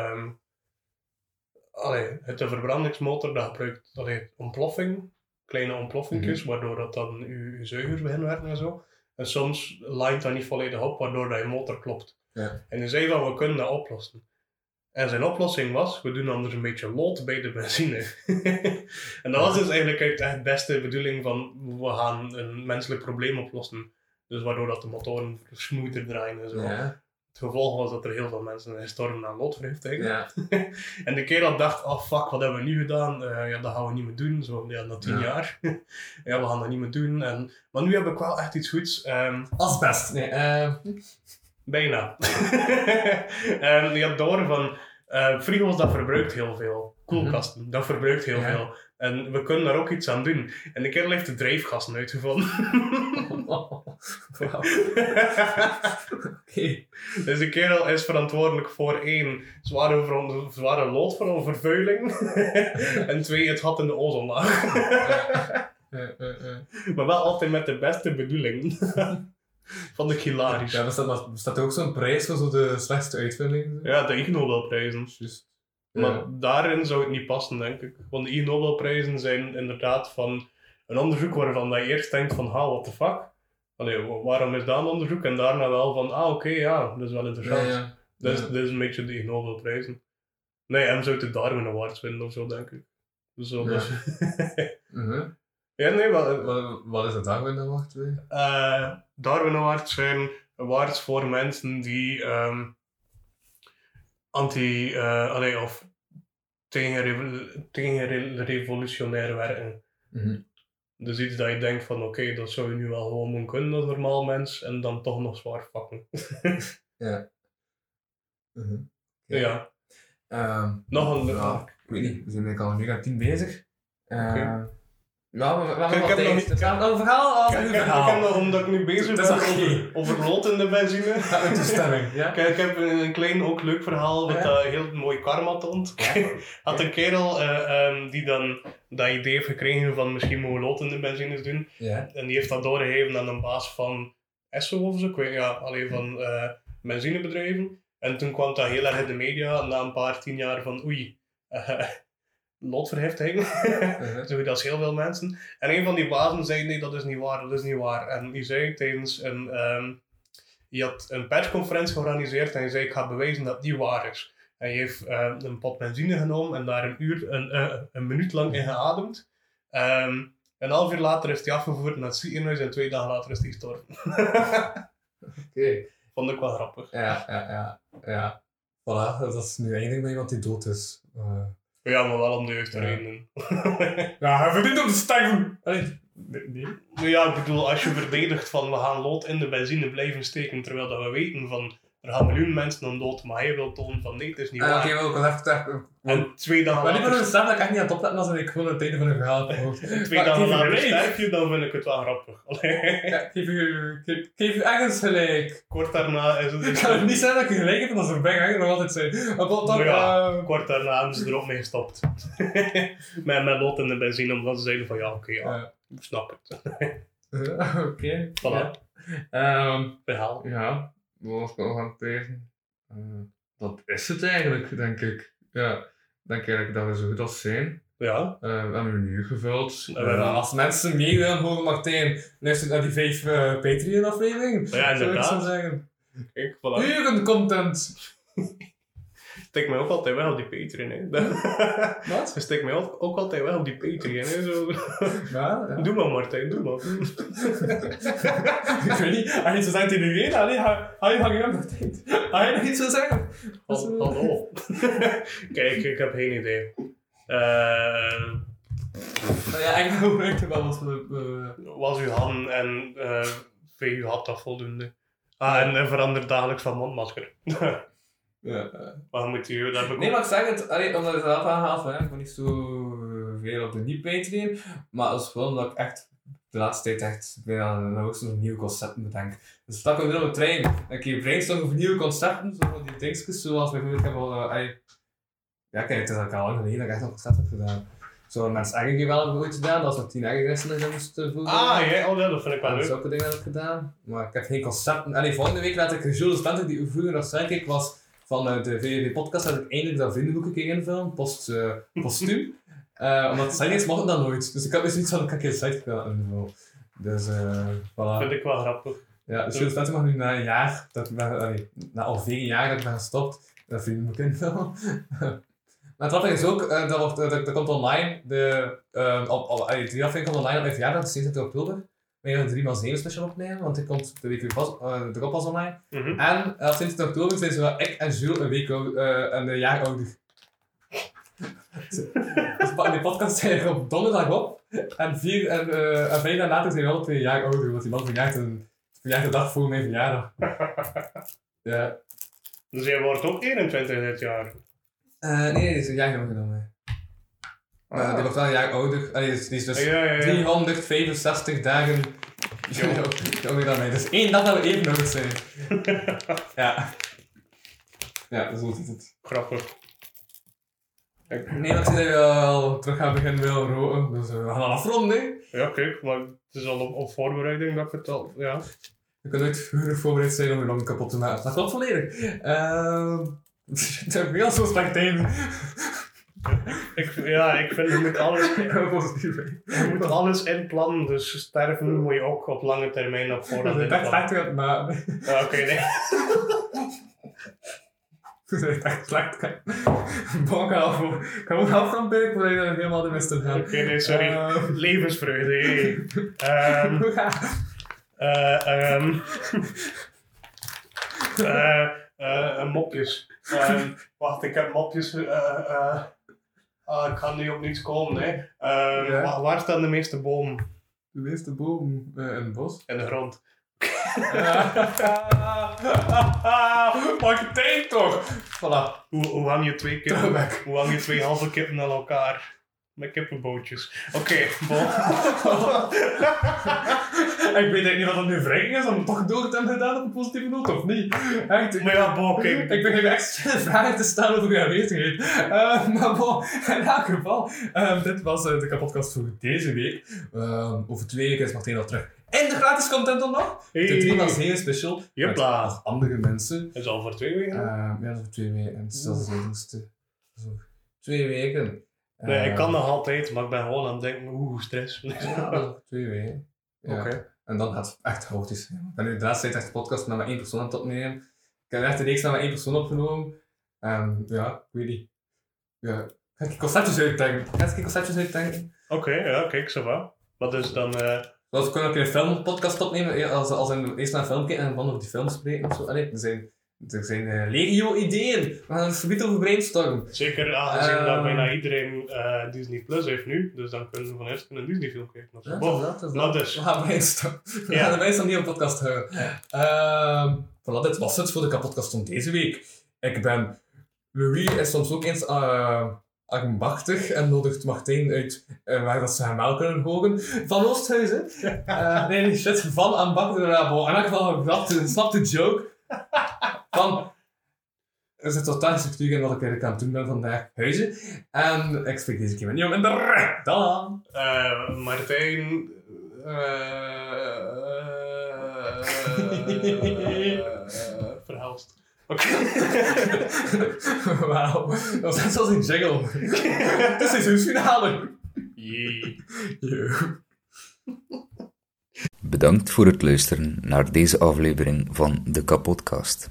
allee, het een verbrandingsmotor, dat gebruikt allee, ontploffing. Kleine ontploffingjes, Mhm. waardoor dat dan uw, uw zuigers beginnen werken en zo. En soms lijnt dat niet volledig op, waardoor dat je motor klopt. Ja. En hij zei van, we kunnen dat oplossen. En zijn oplossing was, we doen anders een beetje lood bij de benzine. en dat was dus eigenlijk uit de beste bedoeling van, we gaan een menselijk probleem oplossen. Dus waardoor dat de motoren smoother draaien en zo. Ja. Het gevolg was dat er heel veel mensen gestorven aan loodvergiftiging. Ja. En de kerel dacht, oh fuck, wat hebben we nu gedaan? Eh, ja, dat gaan we niet meer doen. Zo, ja, na tien Ja. jaar. ja, we gaan dat niet meer doen. En, maar nu heb ik wel echt iets goeds. Ehm, Asbest. Nee, eh... Bijna. en je had door van, eh frigo's dat verbruikt heel veel. Koelkasten, dat verbruikt heel Mhm. Ja. veel. En we kunnen daar ook iets aan doen. En de kerel heeft de drijfgassen uitgevonden. Oké. dus de kerel is verantwoordelijk voor één, zware, zware loodvervuiling. en twee, het gat in de ozonlaag. Eh. maar wel altijd met de beste bedoeling. Van de hilarisch. Ja, bestaat, bestaat er ook zo'n prijs voor zo de slechtste uitvinding? Ja, de Ig Nobelprijzen. Maar Ja. daarin zou het niet passen, denk ik. Want de Ig Nobelprijzen zijn inderdaad van een onderzoek waarvan dat je eerst denkt van, ha, what the fuck? Allee, wa- waarom is dat een onderzoek? En daarna wel van, ah, oké, ja, dat is wel interessant. ja. Dat, is, Ja. dat is een beetje de Ig Nobelprijzen. Nee, hem zou de Darwin Awards winnen of zo, denk ik. Dus zo, Ja. dus- Mhm. Ja, nee, wel... Wat, wat is het Darwin Award weer? eh Darwin Awards zijn awards voor mensen die ehm, anti, eh allee, of tegen, revo- tegen re- revolutionair werken. Mhm. Dus iets dat je denkt van oké, dat zou je nu wel gewoon moeten kunnen als normaal mens en dan toch nog zwaar pakken. Ja. Mhm. ja, Ehm, nog een... ja, ik weet niet, we zijn eigenlijk al een uur en tien bezig. Eh. Ja, we, we, hebben nog tijd. niet- Dus we hebben een verhaal als Ik, een heb nog, omdat ik nu bezig is ben over, over in de benzine. Met toestemming, ja? Kijk, ik heb een, klein, ook leuk verhaal wat Ja. dat heel mooi karma toont. Had een kerel eh, ehm, die dan dat idee heeft gekregen van misschien moeten we lood in de benzines doen. Ja. En die heeft dat doorgegeven aan een baas van Esso of zo, ik weet ja, alleen van eh benzinebedrijven. En toen kwam dat heel erg in de media, na een paar tien jaar van oei, eh, loodverheftiging. Uh-huh. Zo dat heel veel mensen. En een van die bazen zei, nee, dat is niet waar, dat is niet waar. En die zei tijdens een... ehm die had een persconferentie georganiseerd en hij zei, ik ga bewijzen dat die waar is. En hij heeft eh, een pot benzine genomen en daar een, uur, een, eh, een minuut lang in geademd. Ehm, een half uur later is hij afgevoerd naar het ziekenhuis en twee dagen later is hij gestorven. Oké. Vond ik wel grappig. Ja, ja, ja. Ja. Voilà, dat is nu eindig met iemand die dood is. Eh, Ja, maar wel om de Ja. redenen. Ja, hij verdient om te sterven! Allee, nee. nee. Nou ja, ik bedoel, als je verdedigt van we gaan lood in de benzine blijven steken, terwijl dat we weten van er gaan miljoenen mensen aan dood, maar hij wil tonen van nee, het is niet Ah, waar. Oké, wel, ik was even... even- En twee dagen Maar voor later, een stem dat ik echt niet aan het opletten als ik gewoon het einde van een verhaal heb twee Maar dagen later sterf je, dan vind ik het wel grappig. Ja, geef u ergens gelijk. Kort daarna is het... Ik kan het niet zeggen dat ik gelijk heb, want als er bij eigenlijk nog altijd zijn. Maar. Maar ja, eh, Kort daarna hebben ze er ook mee gestopt. met, met lood in de benzine, omdat ze zeiden van ja, oké, ja, Ja. ik snap het. eh, Oké. Voilà, Ja. Ehm, verhaal. ja, aan het tegen? Eh, dat is het eigenlijk, denk ik. Ja, denk eigenlijk dat we zo goed als zijn. Ja, Eh, we hebben een uur gevuld. Eh, als mensen mee willen horen, Martijn, luister naar die vijf Patreon-afleveringen. Ja, Zou ik inderdaad. zo zeggen. kijk, voilà. Uren content. Steek mij ook altijd weg op die Patreon, hè. Wat? Ze steekt mij ook, ook altijd weg op die Patreon, hè. Zo. Ja, ja. Doe maar, Martijn, doe maar. ik weet niet, als je iets zeggen tegen iedereen, allee, ga ga je hangen de tijd. Ga je nog iets zo zeggen? Eh, Hallo. Kijk, ik heb geen idee. Eh, Nou ja, ik ben echt wel wat de... was uw hand en eh vee uw had dat voldoende. Ah, en eh, verander dagelijks van mondmasker. Ja. Wat moet u, dat heb ik Nee, ook- maar ik zeg het, allee, omdat ik het zelf aangehaald van, ja, ik ben niet zo veel op de niet Patreon, maar dat is wel omdat ik echt de laatste tijd echt bijna nog nieuwe concepten bedenk. Dus dat kan weer op de trein. Een keer brainstormen over nieuwe concepten, zo van die dingetjes, zoals bijvoorbeeld, ik heb al, allee, ja kijk, het is al lang geleden dat ik echt een concept heb gedaan. Zo, mensen eigenlijk wel hebben ooit gedaan, dat is met tien ergernissen in moesten voegen. Ah, ja, oh, ja, dat vind ik wel leuk. zulke dingen heb ik gedaan. Maar ik heb geen concepten. Allee, volgende week laat ik Jules Spenter, die vroeger nog zei ik was van de VVV podcast, dat ik eindelijk dat vriendenboek een keer invullen, post, eh postuum. Eh omdat zijn mocht dat nooit. Dus ik had dus zoiets van, ik kan geen site invullen. Dus, eh voilà. vind ik wel grappig. Ja, dus Jules Spenter mag nu na een jaar, dat ik ben, allee, na al vier jaar dat ik ben gestopt, dat vriendenboek invullen. Maar het grappige is ook, eh, dat, wordt, dat, dat komt online, de, uh, op, op, allee, die aflevering komt online op mijn verjaardag, dus 27 We gaan een 3 x 7 special opnemen, want die komt de week weer pas, uh, erop pas online. Mhm. En uh, sinds oktober zijn zowel ik en Jules een week uh, een jaar ouder. dus die podcast zijn er op donderdag op. En, vier, en, uh, en vijf dagen later zijn we al twee jaar ouder, want die man verjaart een, verjaart de dag voor mijn verjaardag. ja. Dus jij wordt ook 21 dit jaar? Uh, nee, die is een jaar jonger dan mij. Maar uh, die wordt wel een jaar ouder. Allee, die is, die is dus ja, ja, ja. 365 dagen jonger dan mij. Dus één dag dat we even oud zijn. ja. Ja, zo is het. Grappig. Nee, ik zie dat je al terug gaan beginnen wil roken, dus uh, we gaan al afronden. Ja, kijk, maar het is al op, op voorbereiding dat ik het al, ja. Je kunt nooit vroeger voorbereid zijn om je lang kapot te maken. Dat klopt volledig. Ehm... Uh, het is weer zo slecht tegen. ik, ja, ik vind je moet alles, je moet alles inplannen, dus sterven moet je ook op lange termijn op voorhand is echt slecht maar... Ja, oké, okay, nee. Dat is echt slecht. Bon, ik ga ook afstand bij, voordat je helemaal de mist in gaat. Oké, nee, sorry. Uh, Levensvreugde, hey. um, uh, um, uh, uh, mopjes. Um, wacht, ik heb mopjes. Uh, uh, uh, ik ga nu op niets komen. Hè. Uh, ja. waar, waar staan de meeste bomen? De meeste bomen uh, in het bos? In de grond. Maak het tijd toch? Voilà. Hoe, hoe hang je twee kippen? Hoe hang je twee halve kippen aan elkaar? Met kippenbootjes. Oké, okay, ik weet eigenlijk niet wat dat nu wringing is om toch door te hebben gedaan op een positieve noot, of niet? Echt, maar ja, bo, kijk. Ik begin echt vragen te stellen over je aanwezigheid. Uh, maar bo, in elk geval, uh, dit was uh, de kapotkast voor deze week. over twee weken is Martijn al terug. En de gratis content dan nog. Hey. De drie was heel special. Jepla. Met andere mensen. Dat is al voor twee weken? ja, dat is voor twee weken. En het is de zevenste. Twee weken. Nee, ik kan nog altijd, maar ik ben gewoon aan het denken, oeh, stress. ja, twee weken. Ja. Oké. Okay. En dan gaat het echt chaotisch zijn. Ik ben nu de laatste tijd echt podcast met maar één persoon aan het opnemen. Ik heb echt de reeks met maar één persoon opgenomen. En ja, ik weet niet. Ja. Ga ik conceptjes uitdenken? Ga ik conceptjes uitdenken? Oké, okay, ja, kijk, zo wel. Wat is dan... Uh... Zoals we kunnen ook een filmpodcast opnemen, als, als een, eerst naar een film kijken en dan over die film spreken of zo. Allee, er zijn, er zijn uh, legio-ideeën. We gaan het verbied over brainstormen. Zeker aangezien uh, dat bijna iedereen uh, Disney Plus heeft nu, dus dan kunnen we van eerst een Disney film kijken. Of. Ja, dat, dat, dat is. We gaan brainstormen. We ja. gaan de brainstorm niet op podcast houden. Uh, voilà, dit was het voor de kapotkast van deze week. Ik ben... Louis is soms ook eens uh, armbachtig en nodigt Martijn uit uh, waar dat ze hem wel kunnen horen. Van Oosthuizen. Uh, nee, shit. Van ambachtelijk. In elk geval, dat snap de joke. Van... Er zit totaal structuur in wat ik eigenlijk aan het doen ben vandaag. Huizen. En ik spreek deze keer met in de Dan. Uh, Martijn... verhelst. Oké. Wauw, dat was net zoals een jingle. Het is seizoensfinale. Jee. Yeah. Bedankt voor het luisteren naar deze aflevering van de Kapodcast.